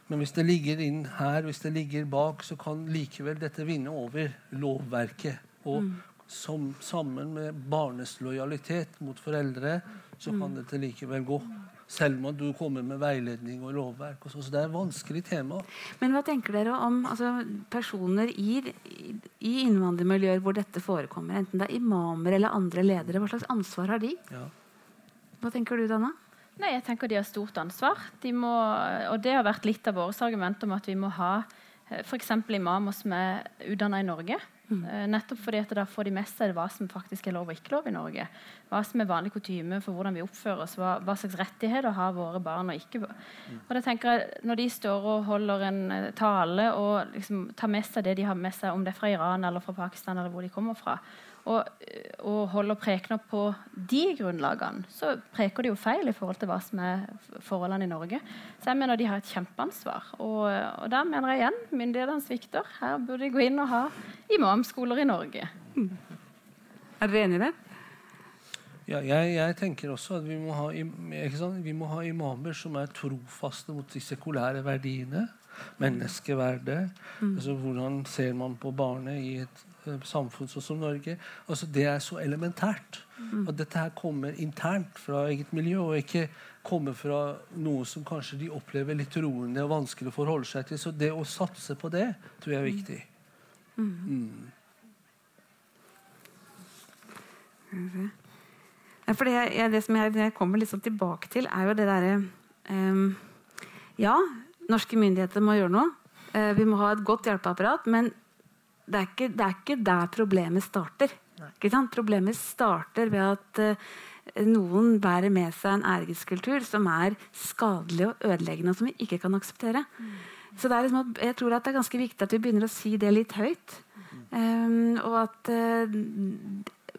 S5: Men hvis det ligger inn her, hvis det ligger bak, så kan likevel dette vinne over lovverket. Og som, sammen med barnets lojalitet mot foreldre, så kan dette likevel gå. Selv om du kommer med veiledning og lovverk. Og så, så det er et vanskelig tema.
S1: Men hva tenker dere om altså, personer i, i, innvandrermiljøer hvor dette forekommer? Enten det er imamer eller andre ledere. Hva slags ansvar har de?
S5: Ja.
S1: Hva tenker du, Dana?
S6: Nei, jeg tenker De har stort ansvar. De må, og Det har vært litt av vårt argument om at vi må ha f.eks. imamer som er utdanna i Norge. Mm. Nettopp fordi at Da får de med seg hva som faktisk er lov og ikke lov i Norge. Hva som er vanlig kutyme for hvordan vi oppfører oss. Hva, hva slags rettigheter har våre barn og ikke. Og da tenker jeg, Når de står og holder en eh, tale og liksom tar med seg det de har med seg, om det er fra Iran eller fra Pakistan eller hvor de kommer fra, og, og holder prekener på de grunnlagene, så preker de jo feil i forhold til hva som er forholdene i Norge. Så jeg mener de har et kjempeansvar. Og, og der mener jeg igjen myndighetene svikter. Her burde de gå inn og ha imamskoler i Norge.
S1: Er dere enig i det?
S5: Ja, jeg, jeg tenker også at vi må, ha, ikke sant? vi må ha imamer som er trofaste mot de sekulære verdiene. Menneskeverdet. Altså, hvordan ser man på barnet i et samfunn sånn som Norge? Altså, det er så elementært. At dette her kommer internt fra eget miljø, og ikke kommer fra noe som kanskje de opplever litt roende og vanskelig å forholde seg til. Så det å satse på det tror jeg er viktig. Mm.
S1: Mm. for det, jeg, det som jeg, det jeg kommer sånn tilbake til, er jo det derre um, Ja, norske myndigheter må gjøre noe. Uh, vi må ha et godt hjelpeapparat. Men det er ikke, det er ikke der problemet starter. Ikke sant? Problemet starter ved at uh, noen bærer med seg en æreskultur som er skadelig og ødeleggende, og som vi ikke kan akseptere. Så det er liksom jeg tror at det er ganske viktig at vi begynner å si det litt høyt. Um, og at eh,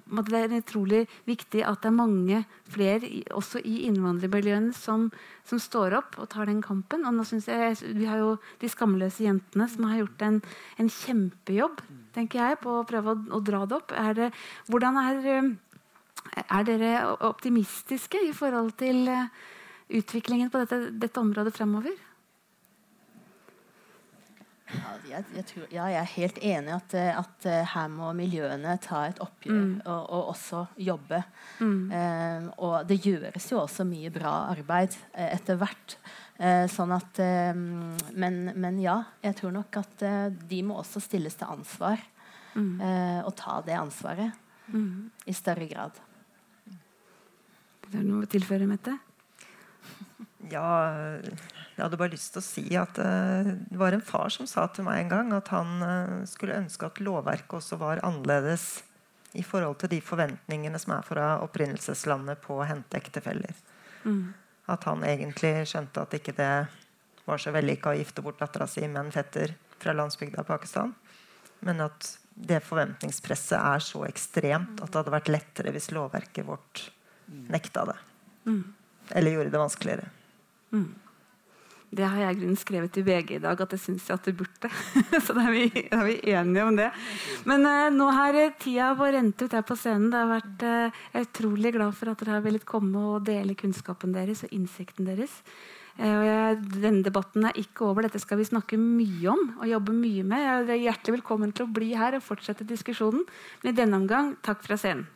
S1: det er utrolig viktig at det er mange flere, også i innvandrermiljøene, som, som står opp og tar den kampen. Og nå synes jeg, Vi har jo de skamløse jentene som har gjort en, en kjempejobb tenker jeg, på å prøve å, å dra det opp. Er det, hvordan er, er dere optimistiske i forhold til eh, utviklingen på dette, dette området fremover?
S4: Ja, jeg, jeg, tror, ja, jeg er helt enig at, eh, at eh, her må miljøene ta et oppgjør og, og også jobbe. Eh, og det gjøres jo også mye bra arbeid eh, etter hvert. Eh, sånn at, eh, men, men ja, jeg tror nok at eh, de må også stilles til ansvar. Eh, og ta det ansvaret i større grad.
S1: Er det noe å tilføre, Mette?
S3: Ja, jeg hadde bare lyst til å si at eh, det var en far som sa til meg en gang at han eh, skulle ønske at lovverket også var annerledes i forhold til de forventningene som er fra opprinnelseslandet på å hente ektefeller. At han egentlig skjønte at ikke det var så vellykka å gifte bort dattera si med en fetter fra landsbygda Pakistan. Men at det forventningspresset er så ekstremt at det hadde vært lettere hvis lovverket vårt nekta det. Eller gjorde det vanskeligere.
S1: Det har jeg grunnen skrevet i VG i dag, at det syns jeg at du burde. *laughs* Så da er er vi enige om det. Men uh, nå har eh, tida vår rent ut her på scenen. Det har vært, uh, jeg er utrolig glad for at dere har villet komme og dele kunnskapen deres og innsikten deres. Uh, jeg, denne debatten er ikke over. Dette skal vi snakke mye om og jobbe mye med. Jeg er hjertelig velkommen til å bli her og fortsette diskusjonen. Men i denne omgang, takk fra scenen.